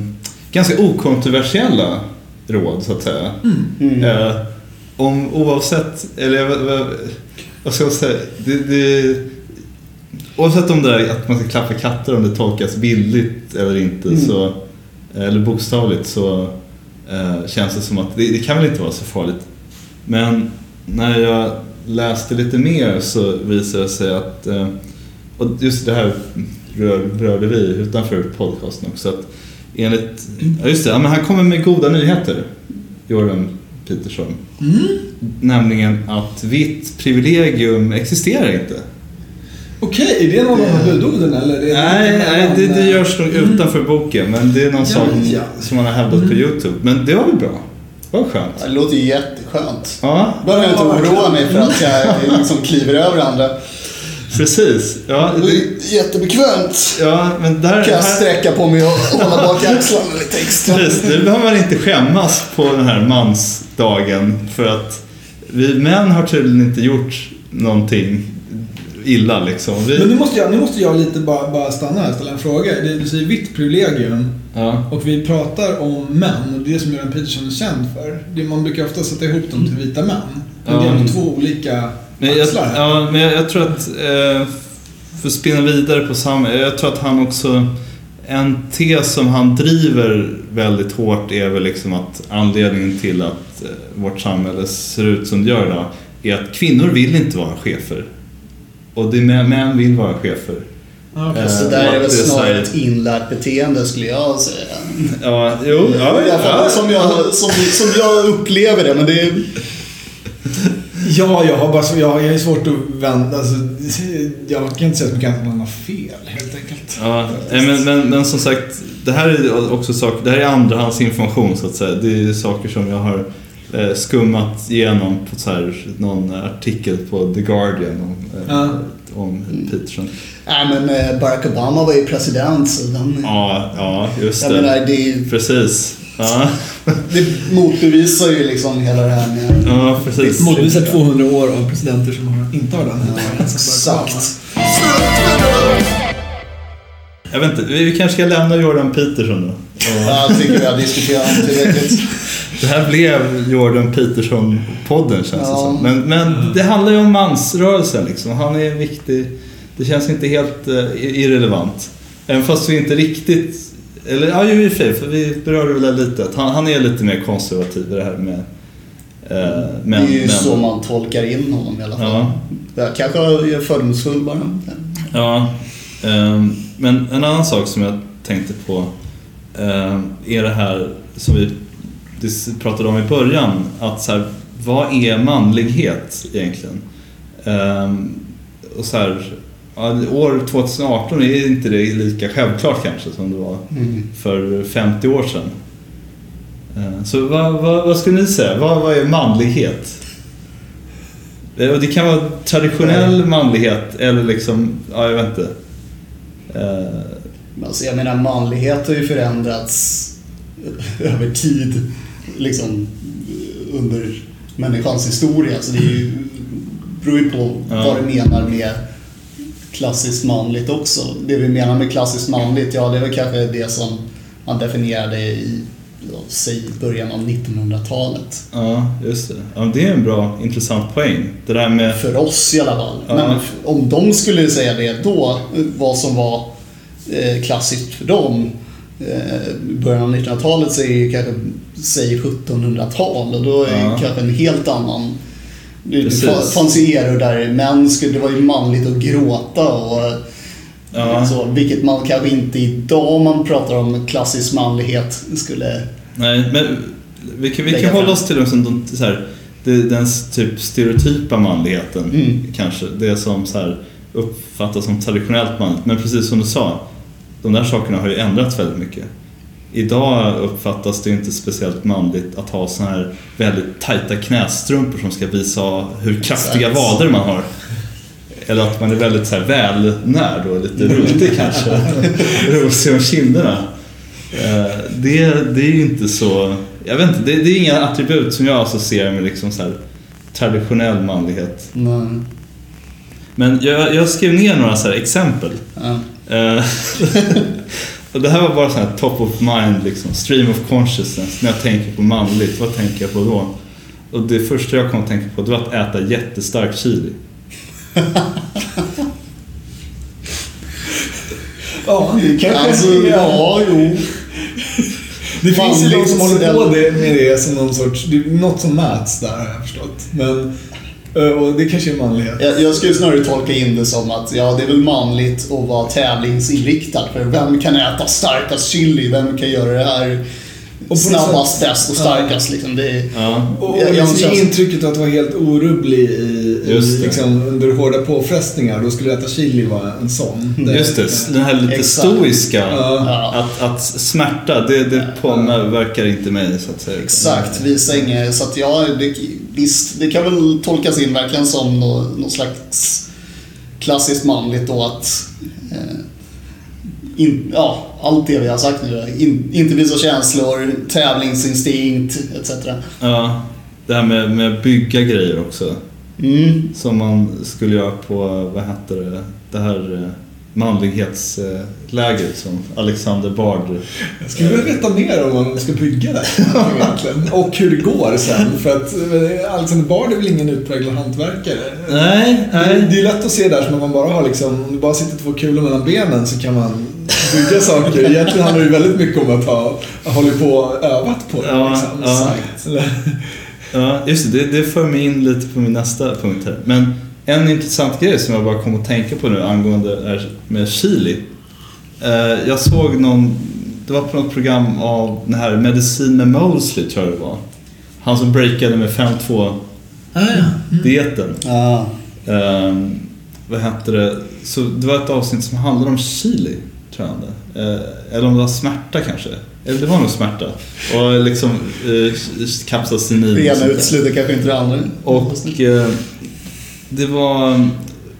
B: ganska okontroversiella råd så att säga.
C: Mm.
B: Eh, om oavsett, eller jag, vad, vad ska jag säga, det, det, oavsett om det är att man ska klappa katter, om det tolkas bildligt eller inte,
C: Mm.
B: så, eller bokstavligt så eh, känns det som att det, det kan väl inte vara så farligt. Men när jag läste lite mer så visade det sig att, eh, och just det här rör, rörde vi utanför podcasten också, att enligt, ja just det, ja, men han kommer med goda nyheter, Jordan Peterson. Nämligen att vitt privilegium existerar inte.
D: Okej, är det någon av budorden eller? Är det
B: Nej, nej det, det
D: mellan,
B: görs nog utanför boken, men det är någon
D: Ja,
B: sak
D: ja.
B: som man har hävdat på YouTube. Men det var väl bra? Var skönt.
C: Det låter ju jätteskönt.
B: Ja,
C: behöver jag inte oroa mig för att jag liksom kliver över andra.
B: precis. Ja,
C: Det jättebekvämt.
B: ja men där...
C: Kan jag sträcka på mig och hålla bak axlarna lite extra.
B: Precis, nu behöver man inte skämmas på den här mansdagen för att vi män har tydligen inte gjort någonting illa liksom. Vi,
D: Men nu måste jag, nu måste jag lite bara, bara stanna här och ställa en fråga. Det- Du säger vitt privilegium
B: ja.
D: och vi pratar om män och det är det som Göran Peterson är känd för. Det, man brukar ofta sätta ihop dem till vita män. Men det är
B: Ja.
D: ändå två olika
B: Men jag,
D: axlar här.
B: ja, men jag, jag tror att, eh, för att spinna vidare på samma, jag tror att han också, en tes som han driver väldigt hårt är väl liksom att anledningen till att eh, vårt samhälle ser ut som det gör idag är att kvinnor vill inte vara chefer. Och det är män, vill vara chefer.
D: Ja, okej.
B: Eh,
C: Så där är väl
B: det
C: snarare ett inlärt beteende skulle jag säga.
B: Ja, jo, ja,
C: I alla fall
B: ja.
C: som, jag, som, som jag upplever det. Men det är,
D: Ja, jag har bara jag, jag är svårt att vända. Alltså, jag kan inte säga så mycket annat än att han har fel helt enkelt.
B: Ja, men, men, men som sagt, det här är också saker, det här är andrahandsinformation så att säga. Det är saker som jag har skummat igenom på så här, någon artikel på The Guardian om, eh,
D: Ja.
B: om Peterson.
C: nej men eh, Barack Obama var ju president så den,
B: Ja, ja just
C: jag
B: det.
C: menar, det,
B: Precis. Ja,
C: det motbevisar ju liksom hela det här med...
B: ja precis.
D: Motbevisar 200 år av presidenter som har, inte har den
C: Ja, exakt.
B: Jag vet inte, vi kanske ska lämna Jordan Peterson då. Och
C: Jag tycker vi har diskuterat tillräckligt.
B: Det här blev Jordan Peterson-podden känns det
C: Ja.
B: som. Men, men det handlar ju om mansrörelsen liksom. Han är viktig. Det känns inte helt eh, irrelevant. Även fast vi inte riktigt... Eller ja, ju i och för sig, för vi berörde väl det lite. Att han, han är lite mer konservativ i det här med eh,
C: Det
B: män.
C: är ju
B: män.
C: så man tolkar in honom i alla fall.
B: Ja.
C: Jag kanske är fördomsfull bara.
B: Ja, ehm, men en annan sak som jag tänkte på ehm, är det här som vi dis- pratade om i början. Att så här, vad är manlighet egentligen? Ehm, och så här, år 2018 är inte det lika självklart kanske som det var
C: Mm.
B: för 50 år sedan. Ehm, Så vad, vad, vad skulle ni säga? Vad, vad är manlighet? Eh, Och det kan vara traditionell manlighet eller liksom, ja jag vet inte. Eh,
C: Men Alltså, jag menar manlighet har ju förändrats över tid. Liksom under människans historia. Så det är ju, beror ju på
B: Ja.
C: vad du menar med klassiskt manligt också. Det vi menar med klassiskt manligt, ja det är väl kanske det som man definierade i, säg början av 1900-talet.
B: Ja, just det. Ja, det är en bra, intressant poäng. Det där med...
C: För oss i alla fall.
B: Ja.
C: Men om de skulle säga det då, vad som var eh, klassiskt för dem eh, i början av 1900-talet så är det kanske, säg 1700-tal och då är
B: Ja.
C: kanske en helt annan det
B: Precis.
C: fanns ju eror där män skulle, det var ju manligt att gråta och
B: Ja.
C: så, vilket man kanske inte idag om man pratar om klassisk manlighet skulle...
B: Nej, men vi kan, vi kan hålla oss till liksom, de, så här, den typ stereotypa manligheten
C: Mm.
B: kanske. Det som så här, uppfattas som traditionellt manligt. Men precis som du sa, de där sakerna har ju ändrats väldigt mycket. Idag uppfattas det inte speciellt manligt att ha såna här väldigt tajta knästrumpor som ska visa hur kraftiga
C: Exakt.
B: vader man har. Eller att man är väldigt så här välnärd och lite rolig kanske. Rosig om kinderna. Eh, Det, det är ju inte så... Jag vet inte, det, det är inga attribut som jag associerar med liksom så här traditionell manlighet.
C: Nej.
B: Men jag, jag skrev ner några så här exempel.
C: Ja.
B: Och det här var bara så här top of mind, liksom, stream of consciousness. När jag tänker på manligt, vad tänker jag på då? Och det första jag kom att tänka på det var att äta jättestark chili.
D: Ja, det kanske...
C: Alltså, ja, jo.
D: Det finns ju de som håller på det, med det som någon sorts... Det är något som mäts där har jag förstått. Men... Eh, och det kanske är manlighet.
C: Jag, jag skulle snarare tolka in det som att ja, det är väl manligt att vara tävlingsinriktad. För vem kan äta starkast chili? Vem kan göra det här
D: och på
C: snabbast, bäst och starkast? Liksom. Det är,
B: Ja,
D: Och,
C: Jag- jag
D: liksom
C: känns-
D: intrycket att vara helt orubblig i, i
B: Just det.
D: liksom, under hårda påfrestningar. Då skulle äta chili vara en sån.
B: just det. Den här lite
C: Exakt.
B: stoiska.
D: Ja.
C: ja,
B: Att, att smärta, det, det påverkar inte mig så att säga.
C: exakt, visa inget. Så att ja, det, visst, det kan väl tolkas in verkligen som någon, någon slags klassiskt manligt då att eh, in, ja, allt det vi har sagt nu. In, inte visa känslor, tävlingsinstinkt etc.
B: Ja, det här med, med bygga grejer också.
C: Mm.
B: Som man skulle göra på, vad heter det, det här eh, manlighetslägret som Alexander Bard
D: Jag skulle vilja veta mer om man ska bygga där egentligen. Och hur det går sen. För att eh, Alexander Bard är väl ingen utpräglad hantverkare.
B: Nej,
D: Det
B: nej.
D: det är lätt att se där som om man bara har liksom, om det bara sitter två kulor mellan benen så kan man bygga saker. Egentligen handlar det väldigt mycket om att ha, hållit på och övat på det.
B: Ja,
D: liksom.
B: ja. Ja, just det, det. Det för mig in lite på min nästa punkt här. Men en intressant grej som jag bara kom att tänka på nu angående det här med chili. Eh, Jag såg någon, det var på något program av den här Medicin med Mosley tror jag det var. Han som breakade med 5-2
D: Ah, ja.
B: dieten.
C: Ja.
B: Ehm, vad hette det? Så det var ett avsnitt som handlade om chili, tror jag det. Eh, eller om det var smärta kanske. Eller det var nog smärta. Och liksom eh, kapsacinin.
C: Det ena utesluter kanske inte det andra.
B: Och eh, det var,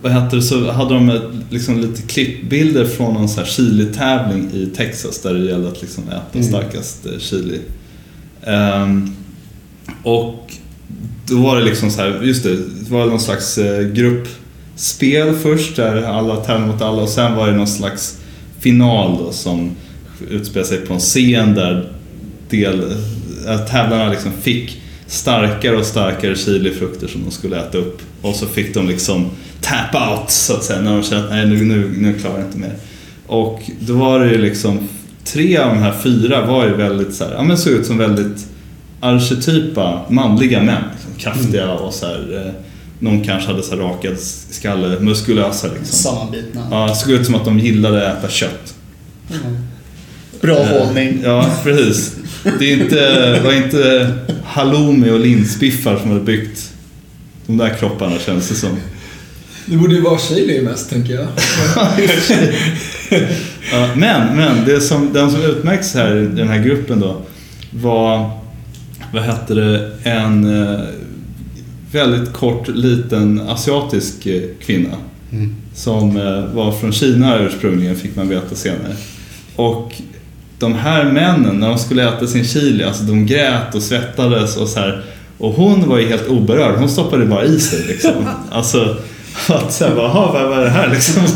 B: vad heter det, så hade de ett, liksom lite klippbilder från någon så här chili-tävling i Texas där det gällde att liksom äta
C: Mm.
B: starkast eh, chili. Ehm, och då var det liksom så här, just det, det var någon slags eh, gruppspel först där alla tävlade mot alla och sen var det någon slags final då som utspelade sig på en scen där del, tävlarna liksom fick starkare och starkare chilifrukter som de skulle äta upp. Och så fick de liksom tap out så att säga när de kände att nej nu, nu, nu klarar jag inte mer. Och då var det ju liksom tre av de här fyra var ju väldigt så här, ja men såg ut som väldigt arketypa manliga män. Liksom, kraftiga och så här, eh, någon kanske hade så här rakad skalle, muskulösa liksom.
C: Sammanbitna.
B: Ja, såg ut som att de gillade att äta kött.
C: Mm. Bra
B: Eh,
C: hållning.
B: Ja, precis. Det är inte, var inte halloumi och linsbiffar som hade byggt de där kropparna känns det som.
D: Det borde ju vara chili mest, tänker jag.
B: Ja, men, men det som, den som utmärks här i den här gruppen då var, vad hette det, en eh, väldigt kort liten asiatisk eh, kvinna.
C: Mm.
B: Som eh, var från Kina ursprungligen fick man veta senare. Och de här männen, när de skulle äta sin chili, alltså de grät och svettades och så här. Och hon var ju helt oberörd, hon stoppade bara i sig liksom. Alltså, att här, bara, "Jaha, vad vad är det här liksom?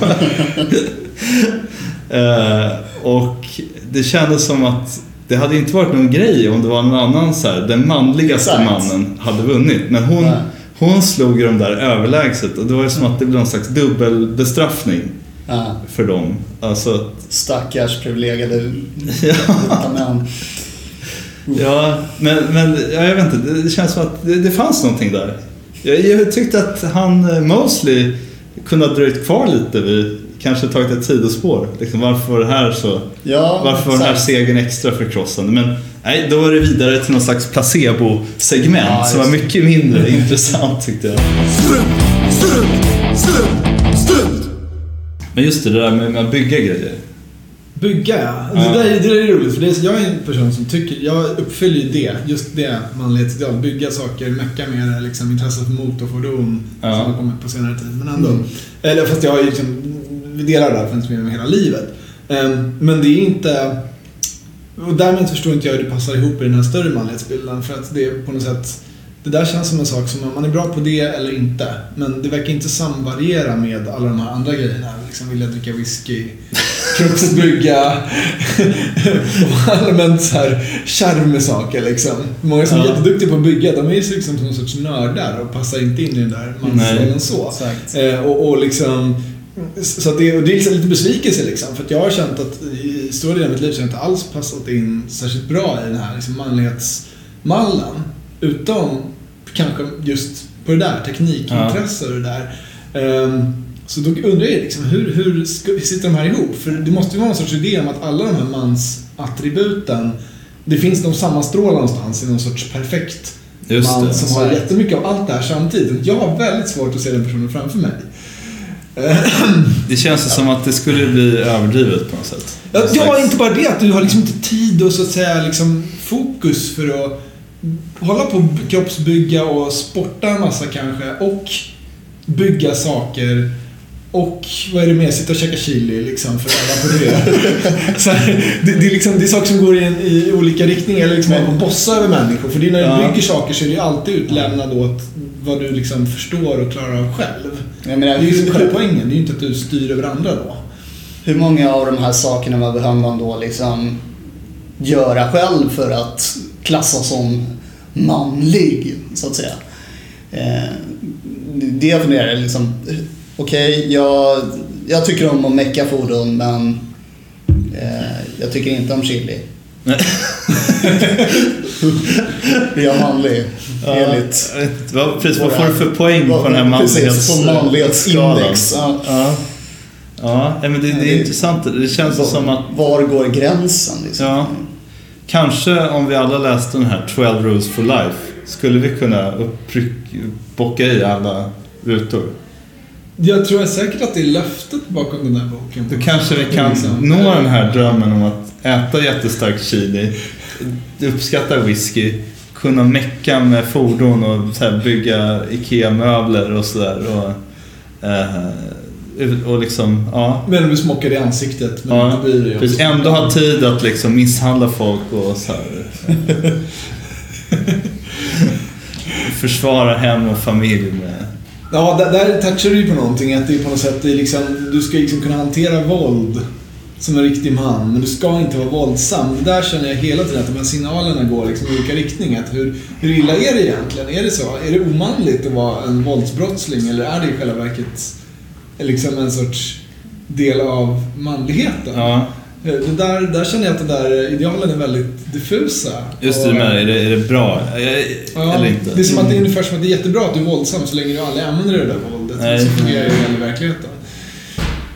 B: Eh, och det kändes som att det hade inte varit någon grej om det var någon annan så här, den manligaste
C: Exakt.
B: mannen hade vunnit. Men hon,
C: Nej.
B: hon slog de där överlägset och det var ju som att det blev någon slags dubbelbestraffning
C: Ja.
B: för dem. Alltså,
C: Stackars privilegierade
B: ja,
C: män.
B: ja men, men ja, jag vet inte, det, det känns som att det, det fanns någonting där. Jag, jag tyckte att han eh, Mosley kunde ha dröjt kvar lite vid, kanske tagit ett sidospår. Liksom, varför var det här så?
C: Ja,
B: Varför var den här segern extra förkrossande? Men nej, då var det vidare till någon slags placebo-segment
C: Ja,
B: som var mycket mindre intressant tyckte jag.
A: Strunt, strunt, strunt, strunt.
B: Men just det, det där med, med att bygga grejer.
D: Bygga ja.
B: Ja.
D: Det, där, är- det där är roligt för det är, jag är en person som tycker, jag uppfyller ju det, just det manlighetsideal. Bygga saker, mecka med det, liksom intresset för motorfordon
B: Ja.
D: som har kommit på senare tid. Men ändå.
C: Mm.
D: Eller fast jag har ju liksom, vi delar det där funnits med hela livet. Ehm, men det är inte, och därmed förstår inte jag hur det passar ihop i den här större manlighetsbilden. För att det är på något sätt, det där känns som en sak som man är bra på det eller inte. Men det verkar inte samvariera med alla de här andra grejerna. Liksom vilja dricka whisky, kroppsbygga och allmänt så här charm med saker liksom. Många som är
B: Ja.
D: jätteduktiga på att bygga, de är ju liksom som någon sorts nördar och passar inte in i den där mansrollen så. Eh, och, och liksom så det, och det är liksom lite besvikelse liksom. För att jag har känt att i stora delar av mitt liv så har jag inte alls passat in särskilt bra i den här liksom manlighetsmallen. Utom kanske just på det där, teknikintresse och det där. Ehm, så då undrar jag liksom, hur, hur sitter de här ihop? För det måste ju vara någon sorts idé om att alla de här mansattributen, det finns de sammanstrålar någonstans i någon sorts perfekt
B: Just
D: man
B: det.
D: som har jättemycket av allt det här samtidigt. Jag har väldigt svårt att se den personen framför mig.
B: Det känns ju som att det skulle bli överdrivet på något sätt.
D: Ja, ja, inte bara det. Att du har liksom inte tid och så att säga liksom fokus för att hålla på och kroppsbygga och sporta en massa kanske. Och bygga saker. Och vad är det mer? Sitta och käka chili liksom för alla på det. så det, det, är liksom, det är saker som går i, en, i olika riktningar. Eller liksom
C: Men-
D: att bossa över människor. För det är när du
B: Ja.
D: bygger saker så är du alltid utlämnad åt vad du liksom förstår och klarar av själv.
C: Jag menar,
D: Det är ju
C: hur,
D: själva poängen, det är ju inte att du styr över andra då.
C: hur många av de här sakerna behöver man då liksom göra själv för att klassas som manlig, så att säga? Eh, det jag funderar liksom, okej, jag, jag tycker om att mecka fordon men eh, jag tycker inte om chili. är jag manlig? Enligt...
B: vet inte, vad, precis, vad får du för poäng på den här
C: Precis, på manlighetsindex. Ja.
B: Ja. Ja, men det, det är intressant. Det känns
C: Var-
B: som att
C: Var går gränsen liksom?
B: Ja. Kanske om vi alla läste den här 12 rules for life skulle vi kunna bocka i alla rutor.
D: Jag tror säkert att det är löftet bakom den här boken.
B: Då kanske vi kan
D: Liksom.
B: nå den här drömmen om att äta jättestark chili, uppskatta whisky, kunna mecka med fordon och så bygga IKEA-möbler och sådär. Och, eh, och liksom, ja.
D: Men du smockar i ansiktet, men
B: Ja,
D: dig om-
B: precis, ändå ha tid att liksom misshandla folk och så här. Försvara hem och familj med...
D: Ja, där, där touchar du ju på någonting. Att det är på något sätt, det är liksom, du ska liksom kunna hantera våld som en riktig man, men du ska inte vara våldsam. Det där känner jag hela tiden att de här signalerna går liksom i olika riktningar. Att Hur, hur illa är det egentligen? Är det så? Är det omanligt att vara en våldsbrottsling eller är det i själva verket liksom en sorts del av manligheten?
B: Ja,
D: det där, där känner jag att de där idealen är väldigt diffusa.
B: just det
D: Och-
B: med, är det, är det bra
D: Ja,
B: eller inte?
D: Det är som att det är ungefär som att det är jättebra att du är våldsam så länge du aldrig använder det där våldet.
B: Nej.
D: Så fungerar det i verkligheten.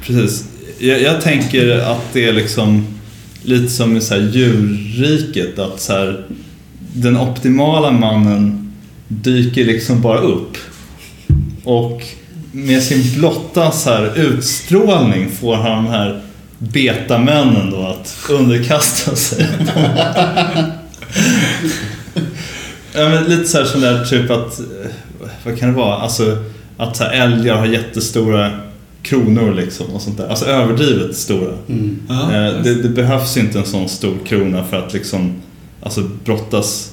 B: Precis. Jag, jag tänker att det är liksom lite som i så djurriket. Att så här, den optimala mannen dyker liksom bara upp. Och med sin blotta så här utstrålning får han de här betamännen då att underkasta sig. ja, men lite så här som där typ att, eh, vad kan det vara? Alltså att så här, älgar har jättestora kronor liksom och sånt där. Alltså överdrivet stora.
C: Mm.
B: Eh, det, det behövs inte en sån stor krona för att liksom alltså, brottas.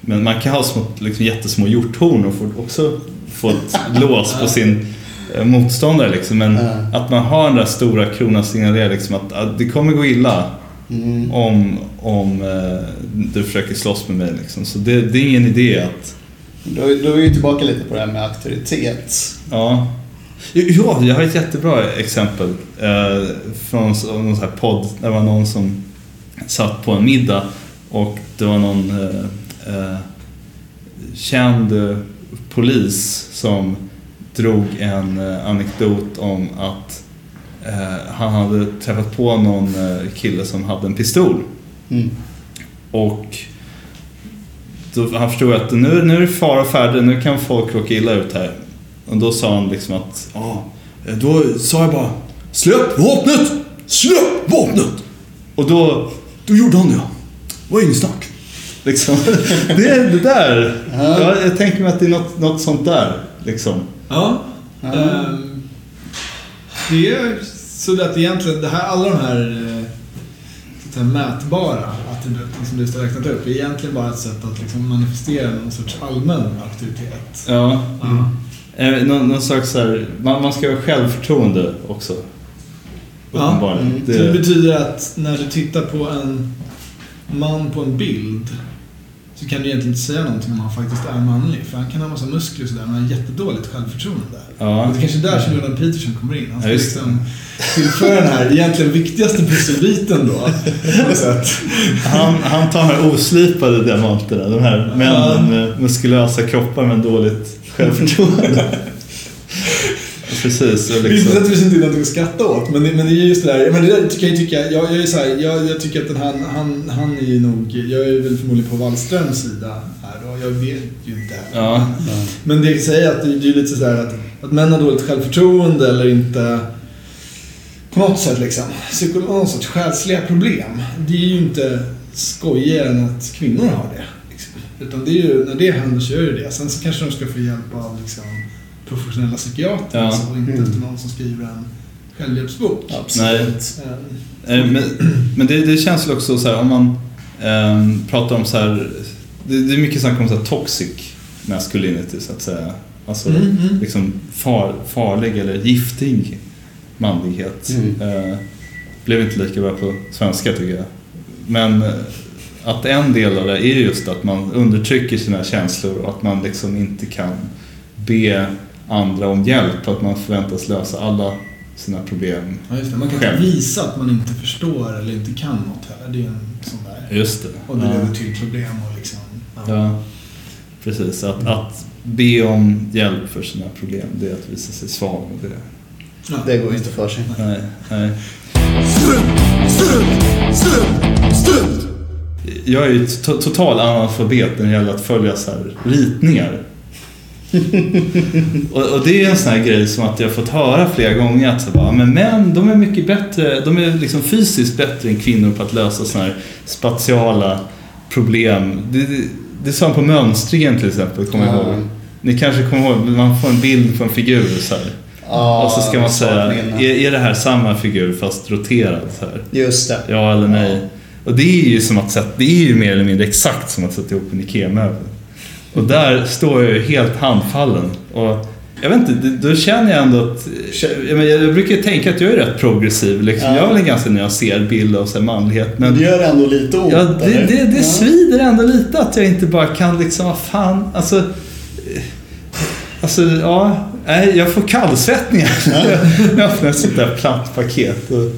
B: Men man kan ha små, liksom, jättesmå hjorthorn och få, också få ett lås på sin motståndare. Liksom. Men
C: Ja.
B: att man har den där stora kronan signalerar liksom att, att det kommer gå illa
C: Mm.
B: om, om eh, du försöker slåss med mig. Liksom. Så det, det är ingen idé att...
C: Då, då är vi tillbaka lite på det här med auktoritet.
B: Ja. Ja, jag har ett jättebra exempel eh, från någon sån här podd. Det var någon som satt på en middag och det var någon eh, eh, känd eh, polis som drog en eh, anekdot om att eh, han hade träffat på någon eh, kille som hade en pistol.
C: Mm.
B: Och då, han förstod att nu, nu är det fara färde, nu kan folk råka illa ut här. Och då sa han liksom att, ja, då sa jag bara Släpp vapnet! Släpp vapnet! Och då, då gjorde han det. Det var inget snack. Liksom. Det är det där.
C: Ja.
B: Jag, jag tänker mig att det är något, något sånt där. Liksom.
D: Ja.
C: Ja.
D: Ehm, det är så att egentligen, det här, alla de här, eh, så att säga, mätbara attributen som du just har räknat upp är egentligen bara ett sätt att liksom manifestera någon sorts allmän auktoritet.
B: Ja.
D: Ja.
B: Eh, någon, någon slags så här, man, man ska ha självförtroende också. Uppenbarligen.
C: mm.
D: Det... det betyder att när du tittar på en man på en bild så kan du egentligen inte säga någonting om han faktiskt är manlig. För han kan ha massa muskler och sådär, men han har jättedåligt självförtroende.
B: Ja.
D: Och det är kanske är där som Jordan Peterson kommer in. Han ska
B: Ja,
D: liksom tillföra den här egentligen viktigaste pusselbiten då.
B: Han, han tar de här oslipade diamanterna, de här männen med muskulösa kroppar men dåligt självförtroende. Precis, och
D: Det är
B: liksom,
D: naturligtvis inte någonting att skratta åt, men det, men det är just det där. Men det där kan jag tycka, jag, jag är så här, jag, jag tycker att den här, han, han är ju nog, jag är väl förmodligen på Wallströms sida här och jag vet ju inte.
B: ja,
D: Men det jag kan säga är att det, det är lite sådär att, att män har dåligt självförtroende eller inte på något sätt liksom, någon sorts själsliga problem. Det är ju inte skojigare än att kvinnor har det. Liksom. Utan det är ju, när det händer så gör det det. Sen så kanske de ska få hjälp av liksom, professionella psykiatrer
B: Ja.
D: alltså, och inte
C: Mm.
D: efter någon som skriver en självhjälpsbok.
C: Absolut.
D: Eh,
B: Eh, Men, men det, det känns väl också så här om man ehm, pratar om så här, det, det är mycket snack om så här toxic masculinity så att säga. Alltså
D: Mm, mm.
B: liksom far, farlig eller giftig manlighet.
C: Mm.
B: Eh, blev inte lika bra på svenska tycker jag. Men att en del av det är just att man undertrycker sina känslor och att man liksom inte kan be andra om hjälp. Att man förväntas lösa alla sina problem.
D: Ja, just det. Man kan
B: Själv.
D: inte visa att man inte förstår eller inte kan något heller. Det är en sån där.
B: Just det.
D: Och det
B: Ja.
D: leder till problem och liksom...
B: Ja, precis. Att, att be om hjälp för sina problem, det är att visa sig svag. Och det,
D: Ja.
C: Det går inte för sig.
B: nej, nej. Jag är ju to- total analfabet när det gäller att följa så här ritningar. och, och det är en sån här grej som att jag har fått höra flera gånger att så bara, men män de är mycket bättre, de är liksom fysiskt bättre än kvinnor på att lösa såna här spatiala problem. Det, det, det sa han på mönstringen till exempel, kommer jag
C: Ja.
B: ihåg. Ni kanske kommer ihåg, man får en bild på en figur så här.
C: Ja,
B: och så ska man säga, är, är det här samma figur fast roterad så här?
C: Just det.
B: Ja eller nej. Och det är ju som att sätta, det är ju mer eller mindre exakt som att sätta ihop en IKEA-möbel. Och där står jag ju helt handfallen. Och jag vet inte, då känner jag ändå att... Jag, brukar ju tänka att jag är rätt progressiv. Liksom.
C: Ja.
B: Jag har väl en ganska nyanserad bild av så här, manlighet.
C: Men det gör ändå lite ont.
B: ja, det, det, det
C: Ja.
B: svider ändå lite att jag inte bara kan liksom, vad fan, alltså... Alltså, ja, nej, jag får kallsvettningar när jag öppnar ett sånt där platt paket. Och,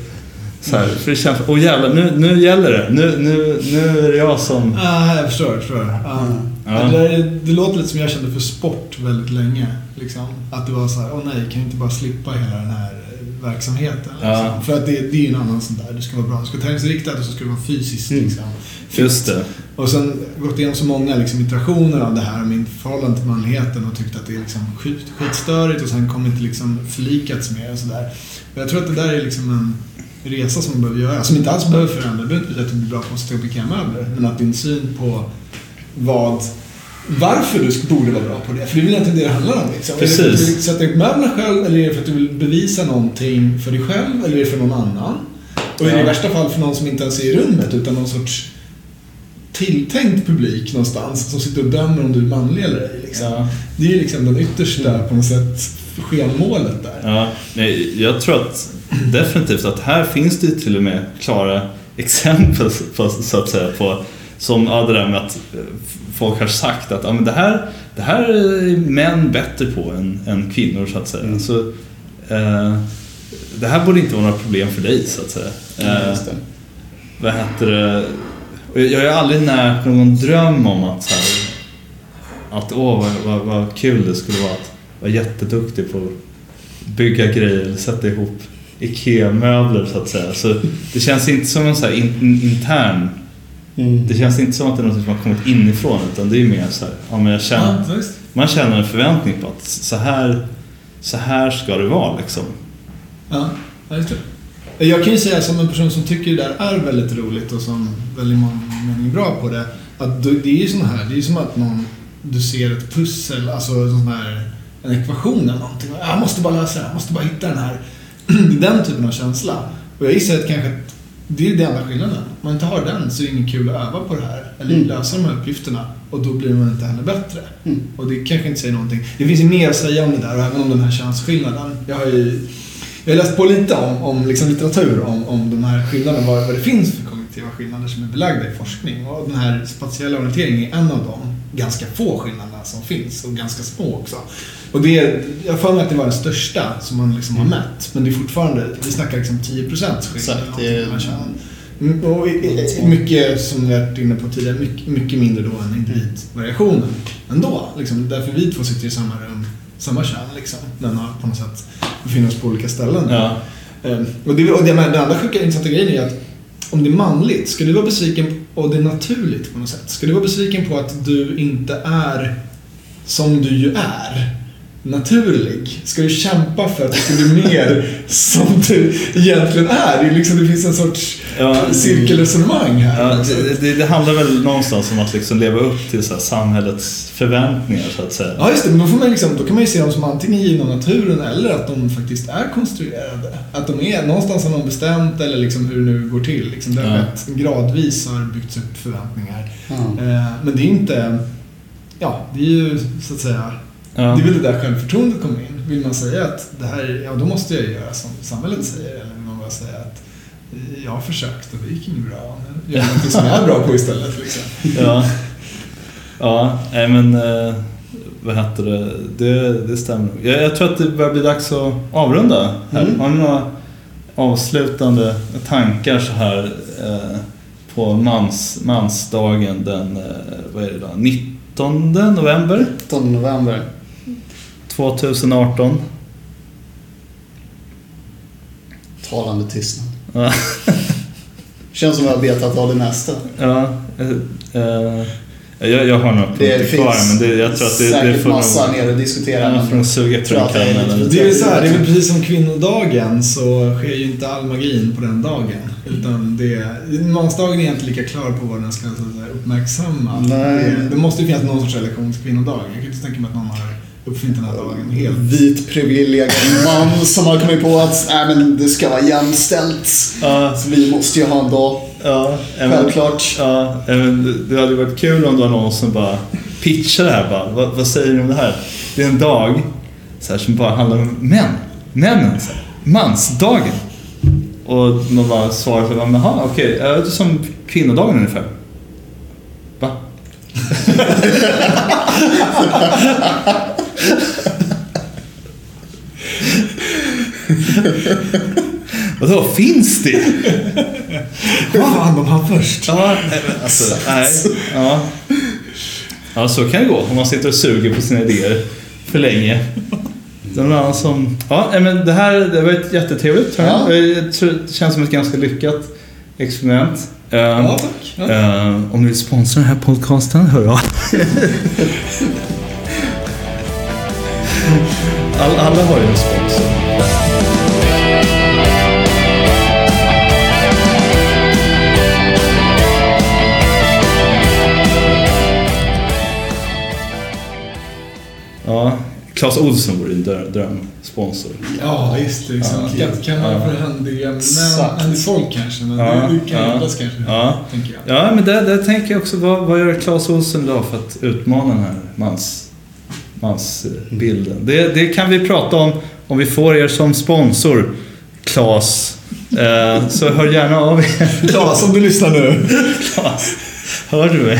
B: så här, för det känns, åh jävlar, nu, nu gäller det. Nu, nu, nu är det jag som...
D: Ah, jag förstår, jag förstår. Ja.
B: Ja.
D: Det, där, det låter lite som jag kände för sport väldigt länge. Liksom. Att det var så här, åh nej, kan jag inte bara slippa hela den här verksamheten? Liksom.
B: Ja.
D: För att det, det är ju en annan sån där, du ska vara bra, du ska vara träningsriktad och så ska du vara fysiskt
C: Mm.
D: liksom.
B: Just det.
D: Och sen gått igenom så många liksom, iterationer av det här, min förhållande till manligheten och tyckt att det är liksom skit, skitstörigt och sen kommit liksom förlikats med och sådär. Jag tror att det där är liksom en resa som man behöver göra, som inte alls behöver förändra. Det behöver inte betyda att du blir bra på att sätta ihop IKEA-möbler, men att din syn på vad varför du borde vara bra på det. För det är väl egentligen det det handlar om. Liksom. Är det för att du
B: Precis.
D: ihop möblerna själv eller är det för att du vill bevisa någonting för dig själv eller är det för någon annan? Och är det i
B: Ja.
D: värsta fall för någon som inte ens är i rummet utan någon sorts tilltänkt publik någonstans som sitter och dömer om du är manlig eller ej. Liksom.
B: Ja.
D: Det är ju liksom den yttersta, på något sätt, skenmålet där.
B: Ja, nej, jag tror att definitivt att här finns det till och med klara exempel på, så att säga på som ja, det där med att eh, folk har sagt att ja, men det, här, det här är män bättre på än, än kvinnor så att säga.
C: Mm.
B: Så, eh, det här borde inte vara några problem för dig så att säga. Eh, vad heter det? Jag har aldrig närt någon dröm om att så här, att åh vad, vad, vad kul det skulle vara att vara jätteduktig på att bygga grejer eller sätta ihop IKEA-möbler så att säga. Så det känns inte som en så in, intern,
C: Mm.
B: det känns inte som att det är något som har kommit inifrån utan det är mer så här, ja, men jag känner,
D: Ja,
B: man känner en förväntning på att så här, så här ska det vara liksom.
D: Ja, just det. Jag kan ju säga som en person som tycker det där är väldigt roligt och som väldigt många mening är bra på det. Att det är ju sån här, det är som att någon, du ser ett pussel, alltså en sån här, en ekvation eller någonting. Jag måste bara lösa det här, jag måste bara hitta den här. Det är den typen av känsla. Och jag gissar att kanske att det är den enda skillnaden. Om man inte har den så är det ingen kul att öva på det här. Eller
C: Mm.
D: lösa de här uppgifterna. Och då blir man inte heller bättre.
C: Mm.
D: Och det kanske inte säger någonting. Det finns ju mer att säga om det där och även om den här könsskillnaden. Jag har ju jag har läst på lite om, om liksom litteratur om, om de här skillnaderna, vad, vad det finns för kognitiva skillnader som är belagda i forskning. Och den här spatiella orienteringen är en av de ganska få skillnaderna som finns och ganska små också. Och det, jag har för mig att det var den största som man liksom har mätt. Men det är fortfarande, vi snackar liksom 10% skillnad.
C: Exakt, det.
D: Mm, Och mycket, som vi varit inne på tidigare, mycket, mycket mindre då än individvariationen ändå. Liksom, därför vi två sitter i samma rum, samma kön liksom. Men har på något sätt befinner oss på olika ställen.
B: Ja.
D: Ehm, Och, det, och det, men den andra sjuka intressanta grejen är att om det är manligt, ska du vara besviken, och det är naturligt på något sätt, ska du vara besviken på att du inte är som du ju är? Naturlig. Ska du kämpa för att du ska bli mer som du egentligen är? Det, är liksom, det finns en sorts
B: Ja,
D: cirkelresonemang här.
B: Ja, det, det, det handlar väl någonstans om att liksom leva upp till så här samhällets förväntningar så att säga.
D: Ja, just det. Men då, får man liksom, då kan man ju se dem som antingen givna av naturen eller att de faktiskt är konstruerade. Att de är någonstans har någon bestämt eller liksom hur det nu går till. Liksom det har
B: Ja.
D: skett gradvis har byggts upp förväntningar.
C: Ja.
D: Eh, men det är inte... Ja, det är ju så att säga
B: Ja.
D: Det är väl det där självförtroendet kommer in. Vill man säga att det här, ja då måste jag göra som samhället säger. Eller vill man bara säga att eh, jag har försökt och det gick inget bra. Men gör något som jag är bra på istället. Liksom.
B: Ja, ja nej men eh, vad heter det? Det, det stämmer nog. jag, jag tror att det börjar bli dags att avrunda här.
C: Mm.
B: Har ni några avslutande tankar så här eh, på mans, mansdagen den eh, vad är det då? 19 november
C: 19 november.
B: 2018?
C: Talande tystnad.
B: Ja,
C: Känns som jag har betat av det mesta.
B: ja, eh, jag, jag har några
C: Det
B: punkter kvar men det, jag tror att det, det
C: säkert
B: får
C: massa
B: nog...
C: ner och diskutera.
B: Ja, får nog suga
C: att det är
D: är, så här, det är väl precis som kvinnodagen så sker ju inte all magin på den dagen. Utan det, mansdagen är inte lika klar på vad den ska så att uppmärksamma.
C: Nej.
D: Det, det måste ju finnas någon sorts relation till kvinnodagen. Jag kan inte tänka mig att någon har uppfunnit den här dagen helt.
C: Vit privilegierad man som har kommit på att nej, men det ska vara jämställt.
B: Ja,
C: Så vi måste ju ha en dag.
B: ja, men-
C: Självklart.
B: Ja, men det- det hade varit kul om det var någon som bara pitchar det här bara. Vad, vad säger ni om det här? Det är en dag så här, som bara handlar om män. Männen. Så här. Mansdagen. Och man bara svarar så här, jaha okej, ja, det är som kvinnodagen ungefär. Va? Vadå, finns det?
D: Vad fan, de har först.
B: Ja, alltså, nej. Ja. ja, så kan det gå om man sitter och suger på sina idéer för länge. Det är någon annan som... Ja, men det här det var ett jättetrevligt. tror jag. Det känns som ett ganska lyckat experiment.
D: Ja, tack. Ja.
B: eh, om ni vill sponsra den här podcasten, hör av All, Alla har ju en sponsor. Ja, Clas Olsson vore drö- drömsponsor.
D: Ja, det. Liksom.
B: Ja.
D: Kan, kan man för män,
C: Exakt.
D: händigt folk kanske, men
B: Ja,
D: det, det kan
B: ja.
D: kanske.
B: Ja.
D: Tänker jag.
B: Ja, men där, där tänker jag också, vad, vad gör Clas Olsson då för att utmana den här mans, mansbilden? Det, det kan vi prata om om vi får er som sponsor, Clas. Eh, så hör gärna av er.
D: Klas, om du lyssnar nu.
B: Clas, hör du mig?